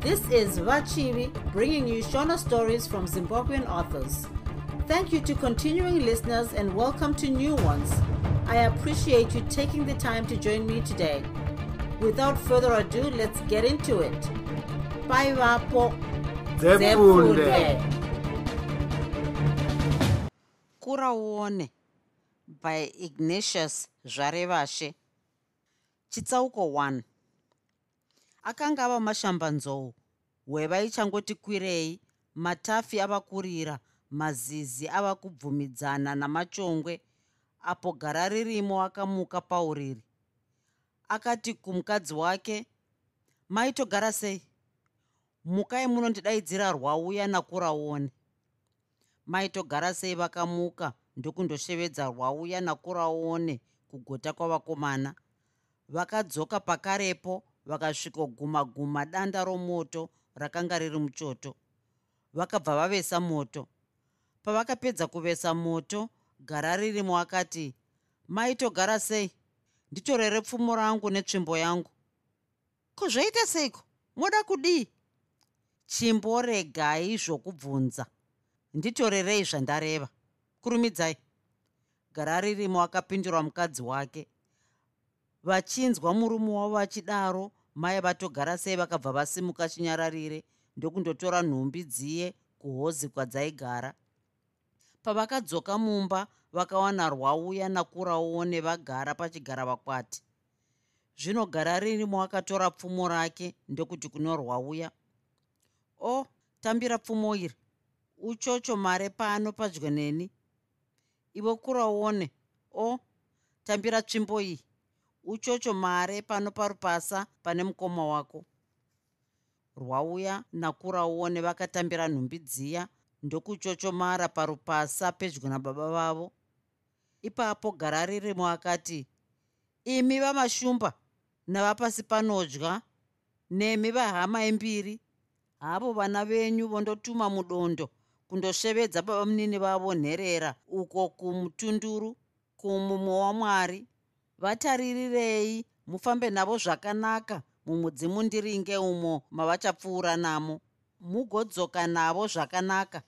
This is Vachivi bringing you Shona stories from Zimbabwean authors. Thank you to continuing listeners and welcome to new ones. I appreciate you taking the time to join me today. Without further ado, let's get into it. Bye, Vapo. Zefunde. kuraone by ignatius zvarevashe chitsauko 1 akanga ava mashambanzou hweva ichangoti kwirei matafi ava kurira mazizi ava kubvumidzana namachongwe apo gara ririmo akamuka pauriri. Akati kumukadzi wake maitogara sei? Mukai munondidaidzira rwauya nakuraone. Maitogara sei vakamuka ndokundoshevedza rwauya nakuraone kugota kwavakomana. Vakadzoka pakarepo vakasvikoguma guma danda romoto rakanga riri muchoto. Vakabva vavesa moto. Pavakapedza kuvesa moto gara ririmo akati maitogara sei? Nditorere pfumo rangu netsvimbo yangu. Ko zvaita seiko? Moda kudii? Chimboregai zvokubvunza. Nditorerei zvandareva. Kurumidzai. Gara ririmo akapindura mukadzi wake. Vachinzwa murume wavo vachidaro mai vatogara sei vakabva vasimuka chinyararire ndokundotora nhumbi dziye kuhozi kwadzaigara. Pavakadzoka mumba vakawana rwauya nakuraone vagara pachigara vakwati. Zvino gara ririmo akatora pfumo rake ndokuti kuno rwauya. O tambira pfumo iri. Uchocho mare pano padyo neni. Ivo kuraone o tambira tsvimbo iyi uchocho mare pano parupasa pane mukoma wako. Rwauya nakuraone vakatambira nhumbi dziya ndokuchochomara parupasa pedyo nababa vavo. Ipapo gara ririmo akati imi vamashumba navapasi panodya nemi vahama yembiri havo vana venyu vondotuma mudondo kundoshevedza baba munini vavo nherera uko kumutunduru kumumwe wamwari vataririrei mufambe navo zvakanaka mumudzimu ndiringe umo mavachapfuura namo. Mugodzoka navo zvakanaka.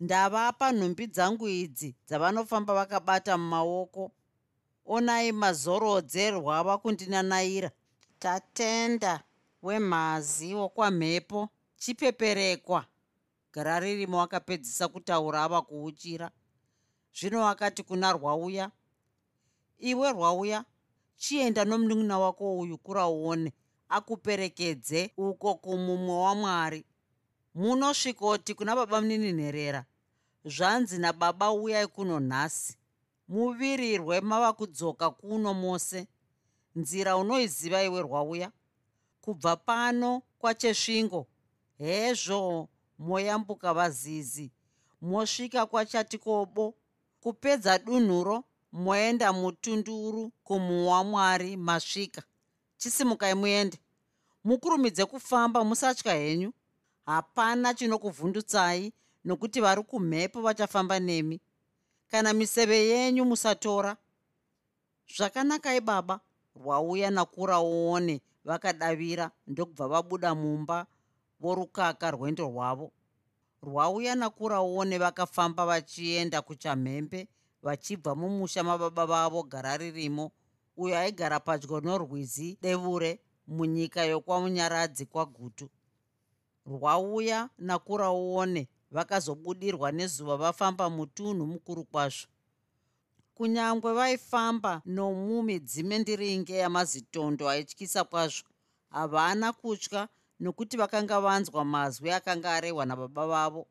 Ndavapa nhumbi dzangu idzi dzavanofamba vakabata mumaoko. Onai mazorodze rwava kundinanayira tatenda wemhazi wokwamhepo chipeperekwa. Gara ririmo akapedzisa kutaura ava kuuchira. Zvino akati kuna rwauya iwe rwauya chienda nomunun'una wako uyu kurauone akuperekedze uko kumumwe wamwari munosvikoti kuna baba muninhinherera zvanzi nababa uyai kuno nhasi muvirirwe mava kudzoka kuno mose nzira unoiziva iwe rwauya. Kubva pano kwachesvingo hezvo moyambuka vazizi mosvika kwachatikobo kupedza dunhuro moenda mutunduru kumuwa mwari masvika. Chisimukai muende. Mukurumidze kufamba musatya henyu. Hapana chinokuvhundutsai nokuti vari kumhepo vachafamba nemi. Kana miseve yenyu musatora zvakanakai baba rwauya nakuraone vakadavira ndokubva vabuda mumba vorukaka rwendo rwavo. Rwauya nakuraone vakafamba vachienda kuchamhembe vachibva mumusha mababa vavo gara ririmo. Uyo aigara padyo norwizi devure munyika yokwamunyaradzi kwagutu. Rwauya nakuraone vakazobudirwa nezuva vafamba mutunhu mukuru kwazvo. Kunyange vaifamba nomumidzime ndiringe yamazitondo aityisa kwazvo havana kutya nokuti vakanga vanzwa mazwi akanga arehwa nababa vavo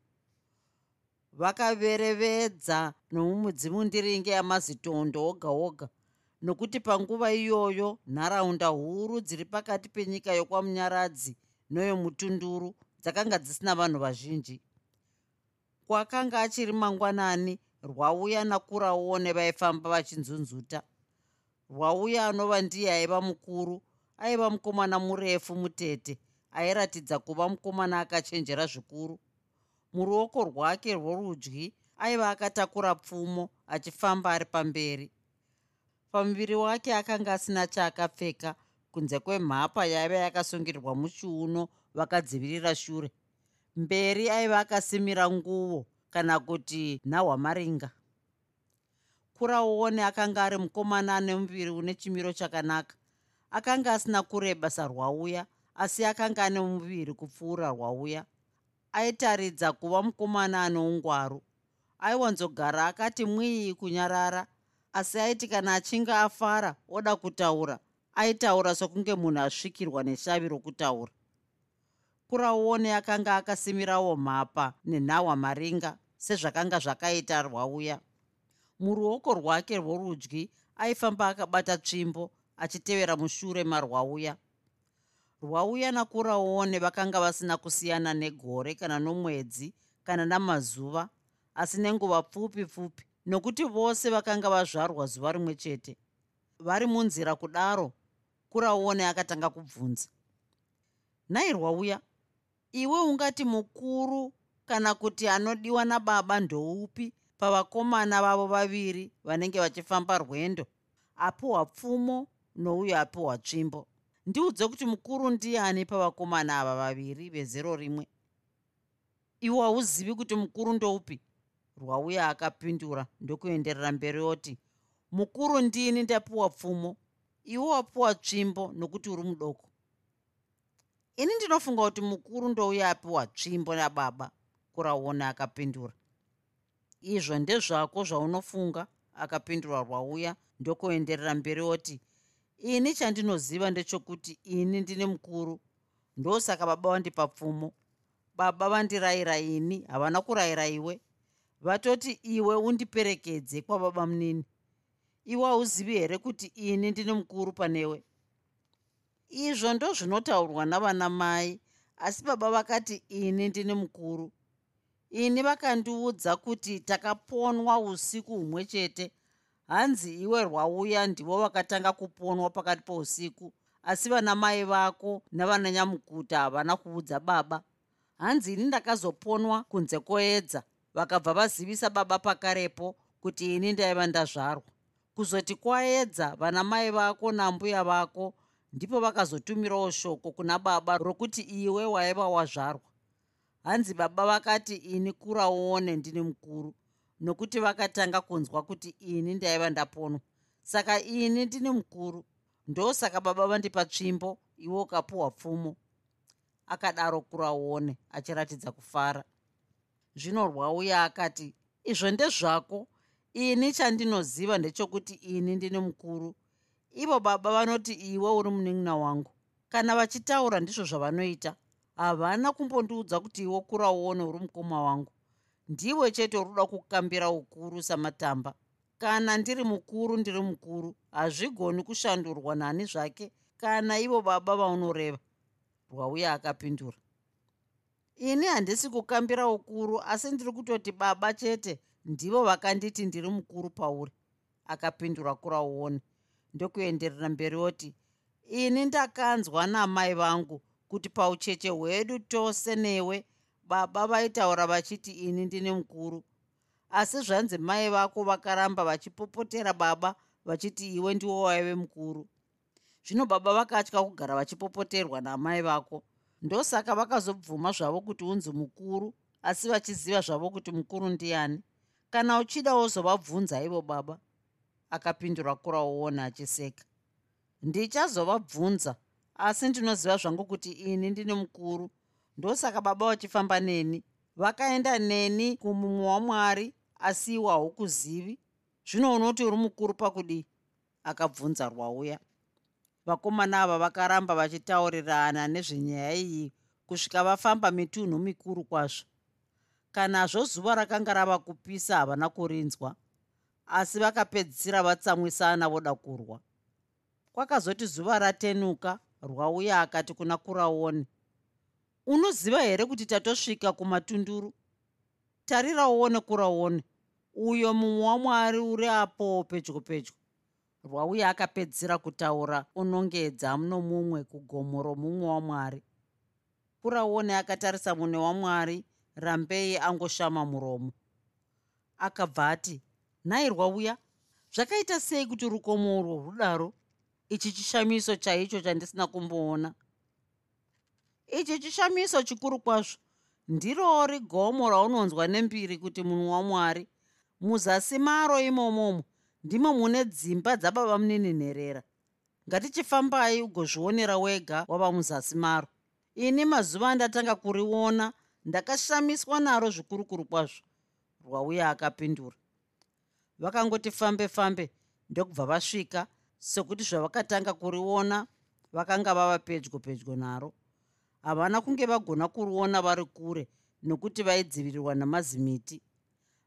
vakaverevedza nomumudzimu ndiringe yamazitondo oga oga. Nokuti panguva iyoyo nharaunda huru dziri pakati penyika yokwamunyaradzi noyomutunduru dzakanga dzisina vanhu vazhinji. Kwakanga achiri mangwanani rwauya nakuraone vaifamba vachinzunzuta. Rwauya anova ndiye aiva mukuru aiva mukomana murefu mutete airatidza kuva mukomana akachenjera zvikuru muruoko rwake rworudyi aiva akatakura pfumo achifamba ari pamberi. Pamuviri wake akanga asina chaakapfeka kunze kwemhapa yaiva yakasungirirwa muchiuno vakadzivirira shure. Mberi aiva akasimira nguo kana kuti nhahwamaringa kuraone akanga ari mukomana ane muviri une chimiro chakanaka. Akanga asina kureba sarwauya asi akanga ane muviri kupfuura rwauya aitaridza kuva mukomana ane ungwaru. Aiwanzogara akati mwii kunyarara asi aiti kana achinge afara oda kutaura. Aitaura sokunge munhu asvikirwa neshavi rokutaura. Kuraone akanga akasimirawo mhapa nenhahwa maringa sezvakanga zvakaita rwauya. Muruoko rwake rworudyi aifamba akabata tsvimbo achitevera mushure marwauya rwauya nakuraone vakanga vasina kusiyana negore kana nomwedzi kana namazuva asi nenguva pfupi pfupi nokuti vose vakanga vazvarwa zuva rimwe chete vari munzira kudaro kuraone akatanga kubvunza. Nhai rwauya iwe ungati mukuru kana kuti anodiwa nababa ndoupi pavakomana vavo vaviri vanenge vachifamba rwendo? Apiwa pfumo nouyo apiwa tsvimbo ndiudze kuti mukuru ndiani pavakomana ava vaviri vezero rimwe? Iwe hauzivi kuti mukuru ndoupi? Rwauya akapindura ndokuenderera mberi oti mukuru ndini ndapiwa pfumo iwe wapiwa tsvimbo nokuti uri mudoko. Ini ndinofunga kuti mukuru ndouya apiwa tsvimbo nababa kuraona akapindura. Izvo ndezvako zvaunofunga akapindura rwauya ndokuenderera mberi oti ini chandinoziva ndechokuti ini ndine mukuru. Ndosaka baba vandipa pfumo baba vandirayira ini havana kurayira iwe. Vatoti iwe undiperekedze kwababa munini. Iwe hauzivi here kuti ini ndine mukuru panewe? Izvo ndo zvinotaurwa navana mai asi baba vakati ini ndine mukuru. Ini vakandiudza kuti takaponwa usiku humwe chete hanzi iwe rwauya ndivo vakatanga kuponwa pakati pousiku asi vana mai vako navananyamukuta havana kuudza baba. Hanzi ini ndakazoponwa kunze koedza vakabva vazivisa baba pakarepo kuti ini ndaiva ndazvarwa. Kuzoti kwaedza vana mai vako nambuya vako ndipo vakazotumirawo shoko kuna baba rokuti iwe waiva wazvarwa. Hanzi baba vakati ini kuraone ndini mukuru nokuti vakatanga kunzwa kuti ini ndaiva ndaponwa saka ini ndini mukuru ndosaka baba vandipa tsvimbo iwe ukapiwa pfumo. Akadaro kuraone achiratidza kufara. Zvino rwauya akati izvo ndezvako? Ini chandinoziva ndechokuti ini ndini mukuru. Ivo baba vanoti iwe uri munin'ina wangu. Kana vachitaura ndizvo zvavanoita havana kumbondiudza kuti iwe kuraone uri mukoma wangu ndiwe chete uruda kukambira ukuru samatamba. Kana ndiri mukuru ndiri mukuru. Hazvigoni kushandurwa nani zvake kana ivo baba vaunoreva. Rwauya akapindura. Ini handisi kukambira ukuru asi ndiri kutoti baba chete ndivo vakanditi ndiri mukuru pauri. Akapindura kurauoni ndokuenderera mberi oti ini ndakanzwa namai vangu kuti paucheche hwedu tose newe baba vaitaura vachiti ini ndine mukuru. Asi zvanzi mai vako vakaramba vachipopotera baba vachiti iwe ndiwo waive mukuru. Zvino baba vakatya kugara vachipopoterwa namai vako. Ndosaka vakazobvuma zvavo kuti unzi mukuru asi vachiziva zvavo kuti mukuru ndiani. Kana uchida wozovabvunza ivo baba akapindura kuraoona achiseka. Ndichazovabvunza asi ndinoziva zvangu kuti ini ndine mukuru ndosaka baba vachifamba neni. Vakaenda neni kumumwe wamwari asi iwe haukuzivi zvino unoti uri mukuru pakudii akabvunza rwauya. Vakomana ava vakaramba vachitaurirana nezvenyaya iyi kusvika vafamba mitunhu mikuru kwazvo. Kanazvo zuva rakanga rava kupisa havana kurinzwa asi vakapedzisira vatsamwisana voda kurwa. Kwakazoti zuva ratenuka rwauya akati kuna kuraoni unoziva here kuti tatosvika kumatunduru? Tarirauone kuraone uyo mumwe wamwari uri apo pedyo pedyo. Rwauya akapedzisira kutaura unongedza nomumwe kugomo romumwe wamwari kuraone akatarisa mune wamwari rambei angoshama muromo. Akabva ati nhai rwauya zvakaita sei kuti rukomo urwo rudaro? Ichi chishamiso chaicho chandisina kumboona ichi chishamiso chikuru kwazvo. Ndirori gomo raunonzwa nembiri kuti munhu wamwari. Muzasi maro imomomo ndimo mune dzimba dzababa muninhinherera ngatichifambai ugozvionera wega wava muzasi maro. Ini mazuva andatanga kuriona ndakashamiswa naro zvikurukuru kwazvo. Rwauya akapindura. Vakangoti fambe fambe ndokubva vasvika sekuti zvavakatanga kuriona vakanga vava pedyo pedyo naro havana kunge vagona kuriona vari kure nokuti vaidzivirirwa namazimiti.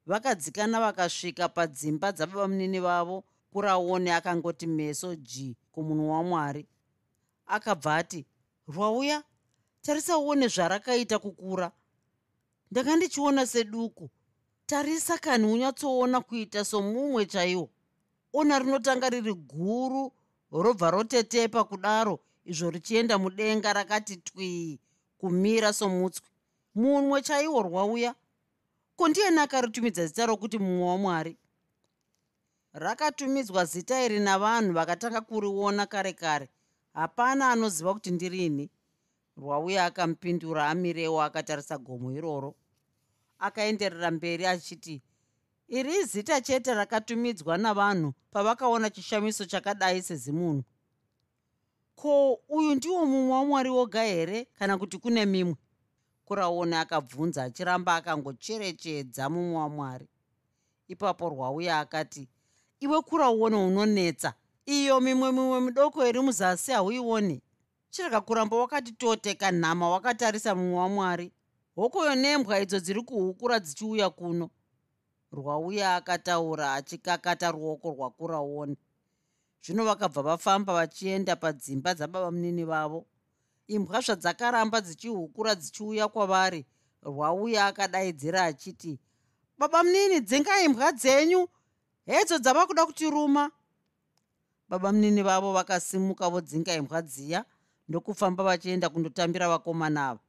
Vakadzikana vakasvika padzimba dzababa munini vavo kuraone akangoti meso g kumunhu wamwari. Akabva ati rwauya tarisa uone zvarakaita kukura. Ndanga ndichiona seduku. Tarisa kani unyatsoona kuita somumwe chaiwo? Ona rinotanga riri guru robva rotetepa kudaro izvo richienda mudenga rakati twii kumira somutswi. Munwe chaiwo rwauya. Ko ndiyani akaritumidza zita rokuti mumwe wamwari? Rakatumidzwa zita iri navanhu vakatanga kuriona kare kare. Hapana anoziva kuti ndirini rwauya akamupindura amirewo akatarisa gomo iroro. Akaenderera mberi achiti iri zita chete rakatumidzwa navanhu pavakaona chishamiso chakadai sezimunhu ko uyu ndiwo mumwe wamwari woga here? Kana kuti kune mimwe? Kuraone akabvunza achiramba akangocherechedza mumwe wamwari. Ipapo rwauya akati iwe kuraone unonetsa. Iyo mimwe mimwe midoko iri muzasi hauioni. Chirega kuramba wakati toteka nhama wakatarisa mumwe wamwari. Hokoyo nembwa idzo dziri kuhukura dzichiuya kuno. Rwauya akataura achikakata ruoko rwakuraone zvino vakabva vafamba vachienda padzimba dzababa munini vavo. Imbwa zvadzakaramba dzichihukura dzichiuya kwavari rwauya akadaidzira achiti baba munini dzinga imbwa dzenyu? Hedzo dzava kuda kutiruma. Baba munini vavo vakasimuka vodzinga imbwa dziya ndokufamba vachienda kundotambira vakomana ava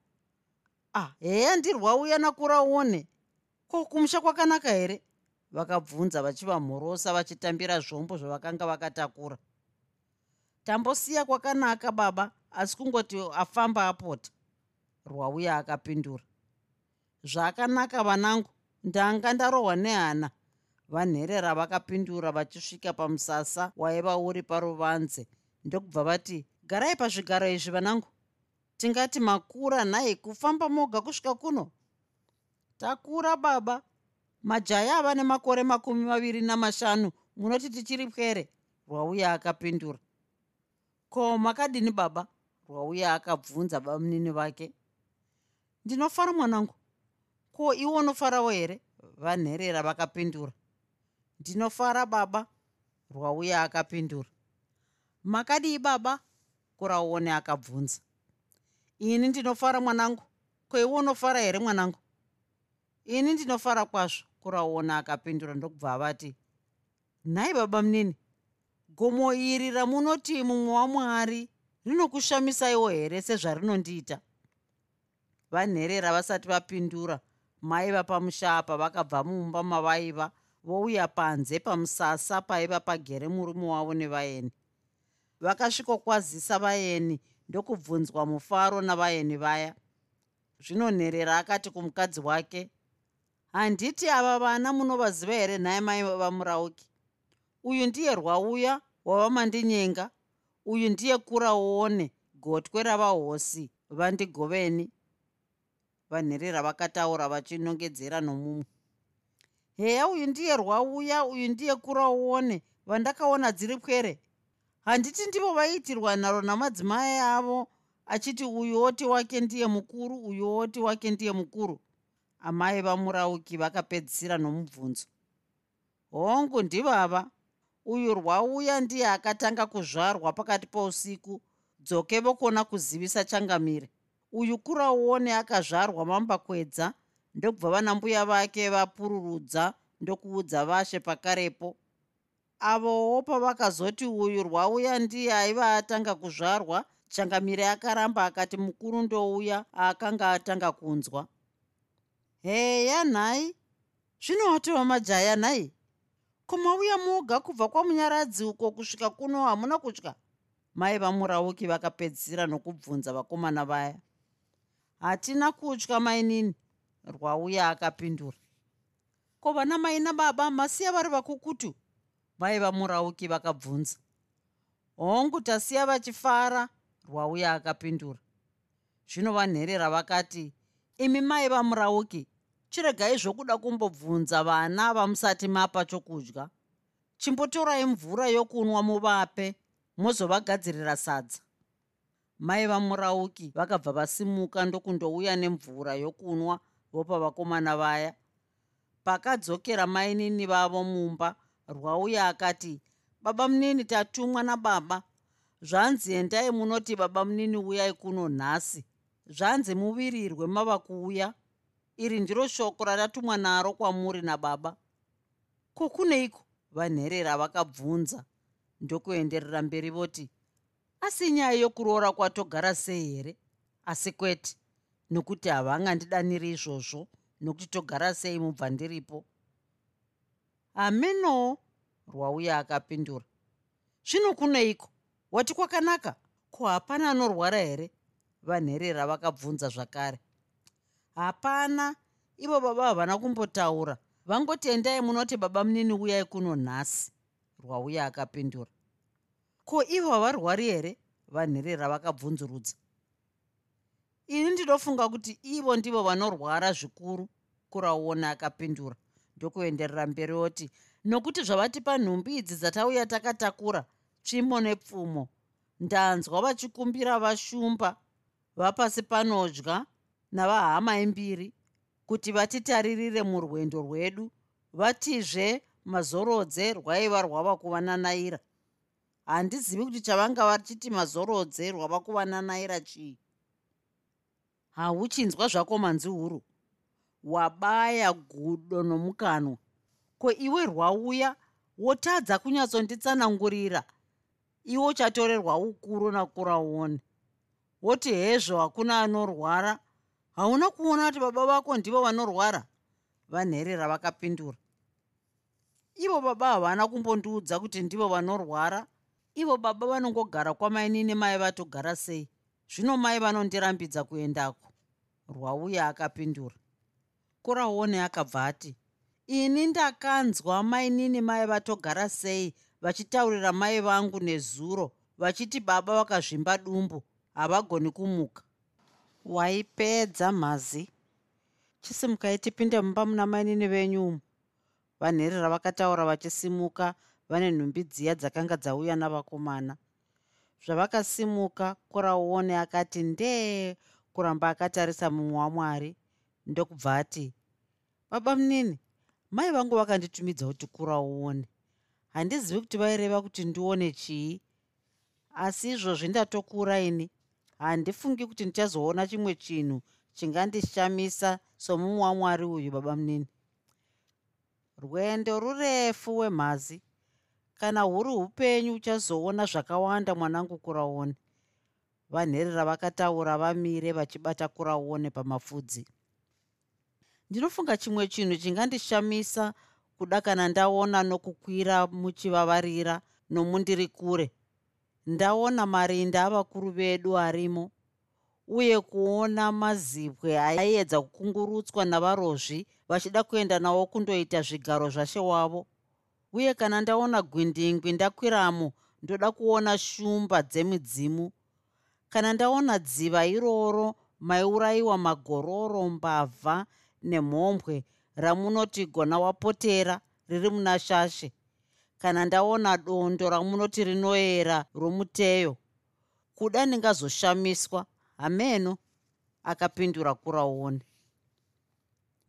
ah heya ndirwauya nakuraone ko kumusha kwakanaka here vakabvunza vachivamhorosa vachitambira zvombo zvavakanga vakatakura. Tambosiya kwakanaka baba asi kungoti afamba apota rwauya akapindura. Zvakanaka vanangu ndanga ndarohwa nehana vanherera vakapindura vachisvika pamusasa waiva uri paruvanze. Ndokubva vati garai pazvigaro izvi vanangu. Tingati makura nhai kufamba moga kusvika kuno. Takura baba majaya ava nemakore makumi maviri namashanu munoti tichiri pwere rwauya akapindura. Ko makadini baba? Rwauya akabvunza bamunini vake ndinofara mwanangu? Ko iwe unofarawo here? Vanherera vakapindura ndinofara baba? Rwauya akapindura. Makadii baba kuraone akabvunza. Ini ndinofara mwanangu? Ko iwe unofara here mwanangu? Ini ndinofara kwazvo kuraona akapindura ndokubva avati nhai baba munini gomo iri ramunoti mumwe wamwari rinokushamisaiwo here sezvarinondiita vanherera vasati vapindura mai vapamusha apa vakabva mumba mavaiva vouya panze pamusasa paiva pagere murume wavo nevaeni. Vakasvikokwazisa vaeni ndokubvunzwa mufaro navaeni vaya. Zvinonherera akati kumukadzi wake handiti ava vana munovaziva here nhaye mai vamurauki? Uyu ndiye rwauya wavamandinyenga uyu ndiye kuraone gotwe ravahosi vandigoveni vanherera vakataura vachinongedzera nomumwe heya uyu ndiye rwauya uyu ndiye kuraone vandakaona dziri pwere handiti ndivo vaitirwa nharo namadzimai avo achiti uyu oti wake ndiye mukuru uyu oti wake ndiye mukuru amai vamurauki vakapedzisira nomubvunzo. Hongu ndivava uyu rwauya ndiye akatanga kuzvarwa pakati pousiku dzoke vokona kuzivisa changamire. Uyu kurauone akazvarwa mambakwedza ndokubva vanambuya vake vapururudza ndokuudza vashe pakarepo. Avowo pavakazoti uyu rwauya ndiye aiva atanga kuzvarwa changamire akaramba akati mukuru ndouya akanga atanga kunzwa heya nhai. Zvinowatiwa majaya nhai. Komauya moga kubva kwamunyaradzi uko kusvika kuno hamuna kutya. Mai vamurauki vakapedzisira nokubvunza vakomana vaya. Hatina kutya mainini rwauya akapindura. Ko vana mai nababa masiya vari vakukutu? Vaiva murauki vakabvunza. Hongu tasiya vachifara? Rwauya akapindura. Zvino vanherera vakati imi mai vamurauki chiregai zvokuda kumbobvunza vana vamusati mapa chokudya. Chimbotorai mvura yokunwa muvape mozovagadzirira sadza. Mai vamurauki vakabva vasimuka ndokundouya nemvura yokunwa vopa vakomana vaya. Pakadzokera mainini vavo mumba rwauya akati baba munini tatumwa nababa. Zvanzi endai munoti baba munini uyai kuno nhasi. Zvanzi muvirirwe mava kuuya iri ndiro shoko ratatumwa naro kwamuri nababa. Ko kuneiko? Vanherera vakabvunza ndokuenderera mberi voti asi nyaya yokuroora kwatogara sei here? Asi kwete nokuti havangandidaniri izvozvo nokuti togara sei mubva ndiripo. Hameno rwauya akapindura. Zvino kuneiko? Wati kwakanaka? Ko hapana anorwara here? Vanherera vakabvunza zvakare hapana. Ivo baba havana kumbotaura. Vangotendai munoti baba munini uyai kuno nhasi. Rwauya akapindura. Ko ivo havarwari here? Vanherera vakabvunzurudza ini ndinofunga kuti ivo ndivo vanorwara zvikuru kurauona akapindura. Ndokuenderera mberi oti nokuti zvavatipa nhumbi idzi dzatauya takatakura tsvimbo nepfumo ndanzwa vachikumbira vashumba vapasi panodya navahama imbiri kuti vatitaririre murwendo rwedu vatizve mazorodze rwaiva rwava kuvananaira. Handizivi kuti chavanga vachiti mazorodze rwava kuvananaira chii. Hauchinzwa zvako manzi huru. Wabaya gudo nomukanwa. Ko iwe rwauya wotadza kunyatsonditsanangurira? Iwo uchatorerwa ukuru nakuraone. Woti hezvo hakuna anorwara hauna kuona kuti baba vako ndivo vanorwara? Vanherera vakapindura ivo baba havana kumbondiudza kuti ndivo vanorwara. Ivo baba vanongogara kwamainini mai vatogara sei? Zvino mai vanondirambidza kuendako. Rwauya akapindura. Kuraone akabva ati ini ndakanzwa mainini mai vatogara sei vachitaurira mai vangu nezuro vachiti baba vakazvimba dumbu havagoni kumuka waipedza mhazi. Chisimukai tipinde mumba muna mainini venyu umu. Vanherera vakataura vachisimuka vane nhumbi dziya dzakanga dzauya navakomana. Zvavakasimuka kurauone akati ndee kuramba akatarisa mumwe wamwari. Ndokubva ati baba munini mai vangu vakanditumidza kuti kurauone handizivi kuti vaireva kuti ndione chii asi izvozvi ndatokura ini handifungi kuti ndichazoona chimwe chinhu chingandishamisa somumwe wamwari uyu baba munini rwendo rurefu wemhazi. Kana huri upenyu uchazoona zvakawanda mwanangu kuraone. Vanherera vakataura vamire vachibata kuraone pamapfudzi. Ndinofunga chimwe chinhu chingandishamisa kuda kana ndaona nokukwira muchivavarira nomundiri kure ndaona marinda avakuru vedu arimo uye kuona mazibwe aiedza kukungurutswa navarozvi vachida kuenda nawo kundoita zvigaro zvashe wavo. Uye kana ndaona gwindingwi ndakwiramo ndoda kuona shumba dzemidzimu. Kana ndaona dziva iroro maiurayiwa magororo mbavha nemhombwe ramunoti gona wapotera riri muna shashe kana ndaona dondo ramunoti rinoyera romuteyo kuda ndingazoshamiswa hameno akapindura kuraone.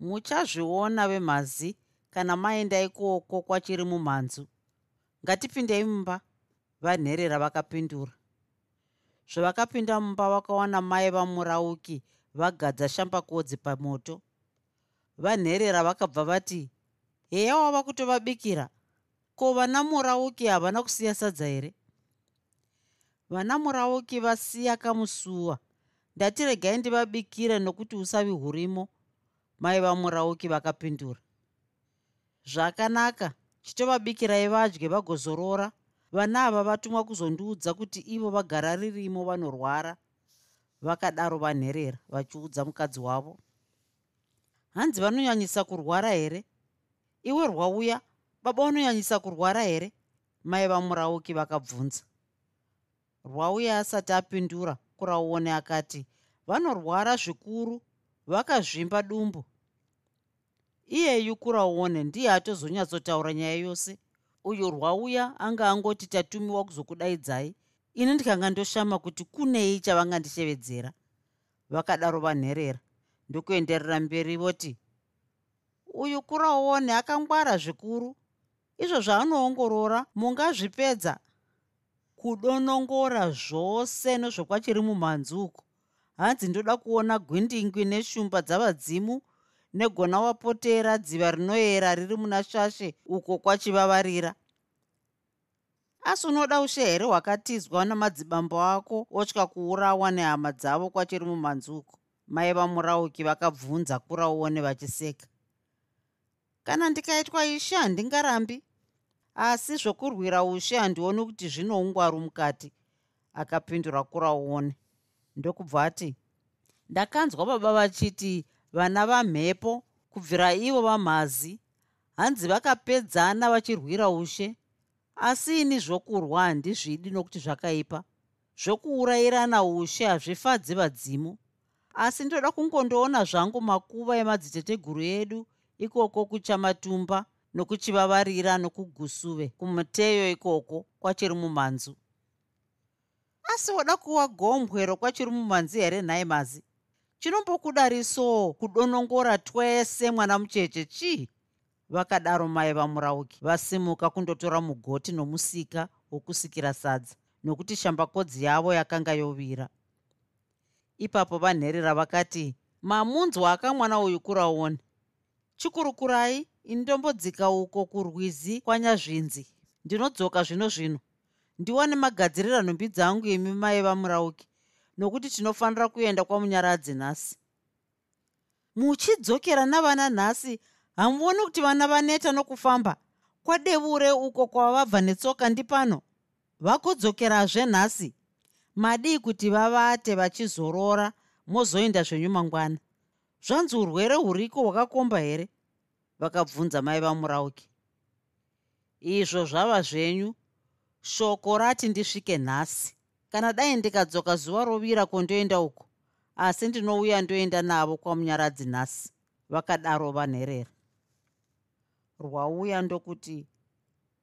Muchazviona vemhazi kana maenda ikoko kwachiri mumhanzu ngatipindei mumba vanherera vakapindura. Zvavakapinda mumba vakawana mai vamurauki vagadza shambakodzi pamoto. Vanherera vakabva vati heya wava kutovabikira ko vana murauki havana kusiya sadza here? Vana murauki vasiya kamusuwa. Ndati regai ndivabikire nokuti usavi hurimo. Mai vamurauki vakapindura zvakanaka. Chitovabikirai vadye vagozorora. Vana ava vatumwa kuzondiudza kuti ivo vagara ririmo vanorwara vakadaro vanherera vachiudza mukadzi wavo. Hanzi vanonyanyisa kurwara here? Iwe rwauya baba unonyanyisa kurwara here? Mai vamurauki vakabvunza. Rwauya asati apindura kurauone akati vanorwara zvikuru vakazvimba dumbu. Iyeyu kurauone ndiye atozonyatsotaura nyaya yose. Uyo rwauya anga angoti tatumiwa kuzokudaidzai ini ndikanga ndoshama kuti kunei chavangandishevedzera. Vakadaro vanherera ndokuenderera mberi voti uyu kurauone akangwara zvikuru izvo zvaanoongorora mungazvipedza kudonongora zvose nezvokwachiri mumhanzi uku hanzi ndoda kuona gwindingwi neshumba dzavadzimu negona wapotera dziva rinoyera riri muna shashe uko kwachivavarira. Asi unoda ushe here hwakatizwa namadzibambo ako otya kuurawa nehama dzavo kwachiri mumhanzi uko. Mai vamurauki vakabvunza kurauone vachiseka kana ndikaitwa ishe handingarambi asi zvokurwira ushe handioni kuti zvino ungwaru mukati. Akapindura kurauone ndokubva ati ndakanzwa baba vachiti vana vamhepo kubvira ivo vamhazi hanzi vakapedzana vachirwira ushe. Asi ini zvokurwa handizvidi nokuti zvakaipa. Zvokuurayirana ushe hazvifadzi vadzimu. Asi ndoda kungondoona zvangu makuva emadziteteguru edu ikoko kuchamatumba nokuchivavarira nokugusuve kumuteyo ikoko kwachiri mumhanzu asi wada kuwa gombwe rokwachiri mumhanzi here nhai mazi? Chinombokudariso kudonongora twese mwana mucheche chii? Vakadaro mai vamurauki vasimuka kundotora mugoti nomusika wokusikira sadza nokuti shambakodzi yavo yakanga yovira. Ipapo vanherera vakati mamunzwa akamwana uyu kurauoni chikurukurai indombodzika uko kurwizi kwanyazvinzi. Ndinodzoka zvino zvino. Ndiwane magadzirira nhumbi dzangu imi mai vamurauki nokuti tinofanira kuenda kwamunyaradzi nhasi. Muchidzokera navana nhasi hamuoni kuti vana vaneta nokufamba. Kwadevure uko kwavabva netsoka ndipano. Vakodzokerazve nhasi. Madii kuti vavate vachizorora mozoenda zvenyu mangwana zvanzi urwere huriko hwakakomba here? Vakabvunza mai vamurauki. Izvo zvava zvenyu shoko rati ndisvike nhasi. Kana dai ndikadzoka zuva rovira kondoenda uko asi ndinouya ndoenda navo kwamunyaradzi nhasi vakadaro vanherera rwauya ndokuti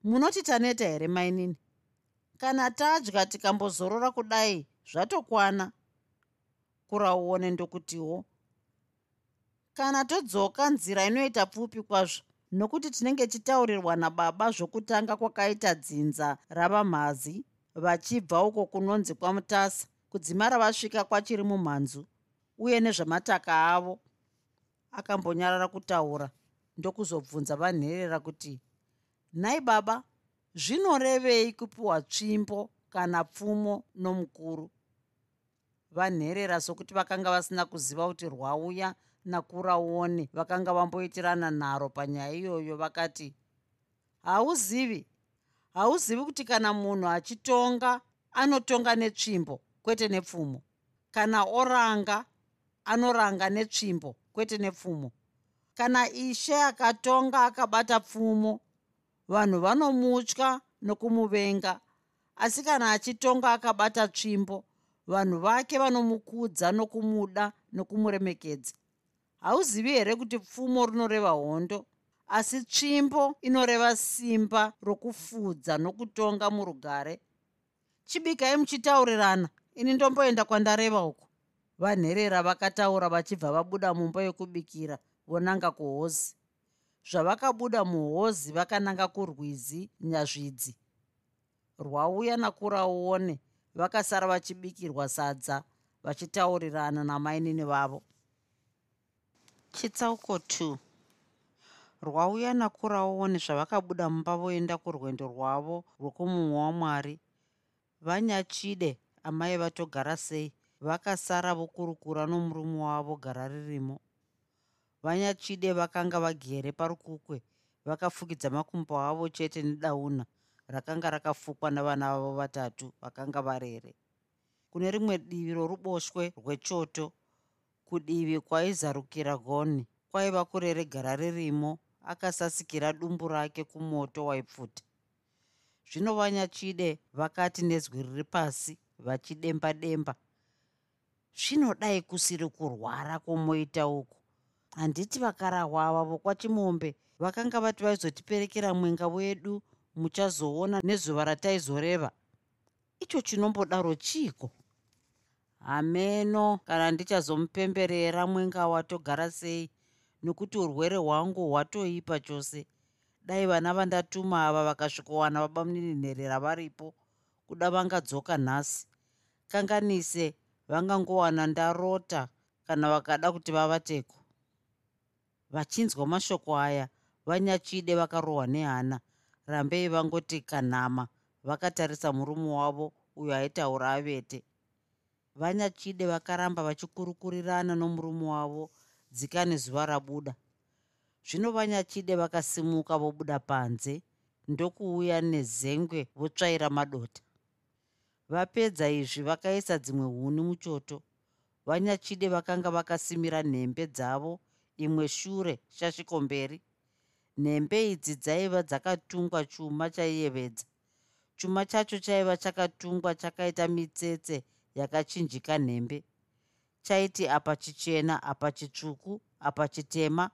munoti taneta here mainini kana tadya tikambozorora kudai zvatokwana kurauone ndokutiwo kana todzoka nzira inoita pfupi kwazvo nokuti tinenge chitaurirwa nababa zvokutanga kwakaita dzinza ravamhazi vachibva uko kunonzi kwamutasa kudzimara vasvika kwachiri mumhanzu uye nezvemataka avo akambonyarara kutaura ndokuzobvunza vanherera kuti nhai baba zvinorevei kupiwa tsvimbo kana pfumo nomukuru? Vanherera sokuti vakanga vasina kuziva kuti rwauya nakuraone vakanga vamboitirana nharo panyaya iyoyo vakati hauzivi? Hauzivi kuti kana munhu achitonga anotonga netsvimbo kwete nepfumo? Kana oranga anoranga netsvimbo kwete nepfumo? Kana ishe akatonga akabata pfumo vanhu vanomutya nokumuvenga. Asi kana achitonga akabata tsvimbo vanhu vake vanomukudza nokumuda nokumuremekedza hauzivi here kuti pfumo rinoreva hondo? Asi tsvimbo inoreva simba rokufudza nokutonga murugare. Chibikai muchitaurirana ini ndomboenda kwandareva uko vanherera vakataura vachibva vabuda mumba yokubikira vonanga kuhozi. Zvavakabuda muhozi vakananga kurwizi nyazvidzi. Rwauya nakurauone vakasara vachibikirwa sadza vachitaurirana namainini vavo chitsauko 2 rwauya nakuraone zvavakabuda mumba voenda kurwendo rwavo rwokumumwe wamwari vanyachide amai vatogara sei? Vakasara vokurukura nomurume wavo gara ririmo. Vanyachide vakanga vagere parukukwe vakafukidza makumbo avo chete nedauna rakanga rakafukwa navana vavo vatatu vakanga varere. Kune rimwe divi roruboshwe rwechoto kudivi kwaizarukira goni. Kwaiva kureregara ririmo akasasikira dumbu rake kumoto waipfuta. Zvino vanyachide vakati nezwi riri pasi vachidemba demba. Zvinodai kusiri kurwara kwomoita uku. Handiti vakarahwava vokwachimombe vakanga vati vaizotiperekera mwenga wedu muchazoona nezuva rataizoreva. Icho chinombodaro chiiko hameno. Kana ndichazomupemberera mwenga watogara sei? Nokuti urwere hwangu hwatoipa chose. Dai vana vandatuma ava vakasvikowana vabamuninherera varipo kuda vangadzoka nhasi. Kanganise vangangowana ndarota kana vakada kuti vavateko. Vachinzwa mashoko aya vanyachide vakarohwa nehana. Rambei vangoti kanhama vakatarisa murume wavo uyo aitaura avete vanyachide vakaramba vachikurukurirana nomurume wavo dzikani zuva rabuda. Zvino vanyachide vakasimuka vobuda panze ndokuuya nezengwe votsvaira madota. Vapedza izvi vakaisa dzimwe huni muchoto. Vanyachide vakanga vakasimira nhembe dzavo imwe shure shashikomberi nhembe idzi dzaiva dzakatungwa chuma chaiyevedza. Chuma chacho chaiva chakatungwa chakaita mitsetse yakachinjika nhembe. Chaiti apa chichena apa chitsvuku apa chitema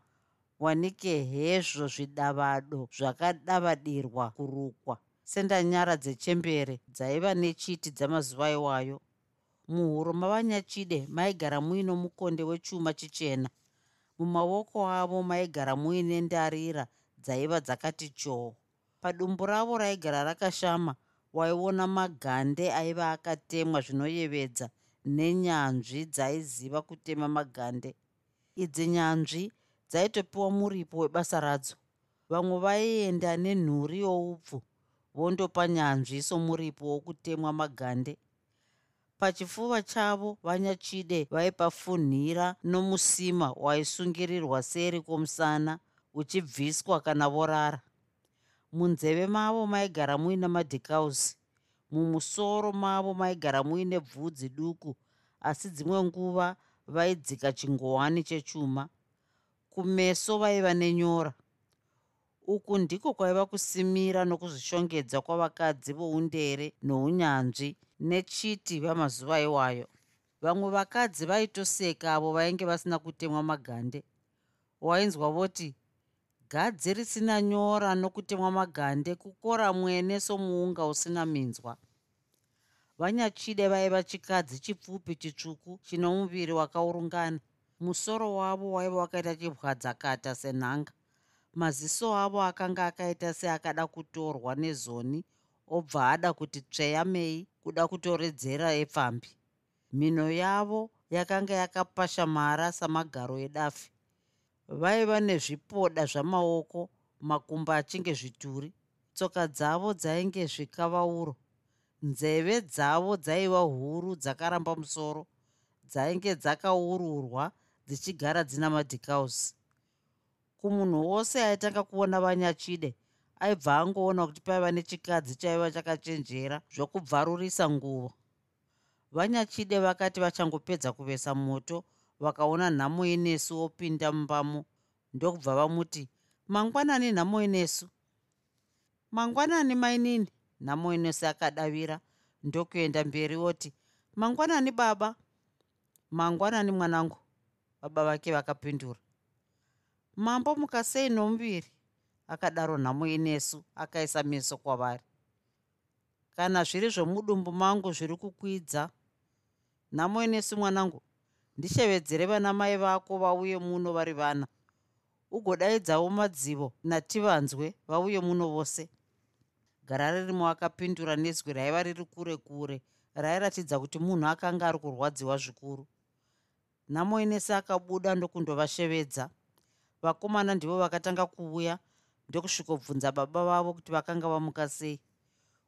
wanike hezvo zvidavado zvakadavadirwa kurukwa. Sendanyara dzechembere dzaiva nechiti dzamazuva iwayo. Muhuro mavanyachide maigara muino mukonde wechuma chichena. Mumaoko avo maigara muine ndarira dzaiva dzakati choo. Padumbu ravo raigara rakashama waiona magande aiva akatemwa zvinoyevedza nenyanzvi dzaiziva kutema magande. Idzi nyanzvi dzaitopiwa muripo webasa radzo. Vamwe vaienda nenhuri youpfu vondopa nyanzvi somuripo wokutemwa magande. Pachifuva chavo vanyachide vaipafunhira nomusima waisungirirwa seri kwomusana uchibviswa kana vorara munzeve mavo maigara muine madhikausi mumusoro mavo maigara muine bvudzi duku asi dzimwe nguva vaidzika chingowani chechuma kumeso vaiva nenyora. Uku ndiko kwaiva kusimira nokuzvishongedza kwavakadzi voundere nounyanzvi nechiti vamazuva iwayo. Vamwe vakadzi vaitoseka avo vainge vasina kutemwa magande. Wainzwa voti gadzi risina nyora nokutemwa magande kukora mwene somuunga usina minzwa. Vanyachide vaiva chikadzi chipfupi chitsvuku chino muviri wakaurungana. Musoro wavo waiva wakaita chibwadzakata senhanga. Maziso avo akanga akaita seakada kutorwa nezoni obva ada kuti tsveyamei kuda kutoredzera epfambi. Mhino yavo yakanga yakapashamara samagaro edafi vaiva nezvipoda zvamaoko makumba achinge zvituri tsoka dzavo dzainge zvikavauro. Nzeve dzavo dzaiva huru dzakaramba musoro dzainge dzakaururwa dzichigara dzina madhikausi. Kumunhu wose aitanga kuona vanyachide aibva angoona kuti paiva nechikadzi chaiva chakachenjera zvokubvarurisa nguvo. Vanyachide vakati vachangopedza kuvesa moto vakaona nhamo inesu wopinda mumbamo ndokubva vamuti mangwanani nhamo inesu mangwanani mainini nhamo inesu akadavira ndokuenda mberi oti mangwanani baba. Mangwanani mwanangu baba vake vakapindura. Mambo mukasei nomuviri akadaro nhamo inesu akaisa meso kwavari. Kana zviri zvomudumbu mangu zviri kukwidza. Nhamo inesu mwanangu ndishevedzere vana mai vako vauye muno vari vana. Ugodaidzawo madzivo nativanzwe vauye muno vose. Gara ririmo akapindura nezwi raiva riri kure kure rairatidza kuti munhu akanga ari kurwadziwa zvikuru. Nhamo inesi akabuda ndokundovashevedza. Vakomana ndivo vakatanga kuuya ndokusvikobvunza baba vavo kuti vakanga vamuka sei.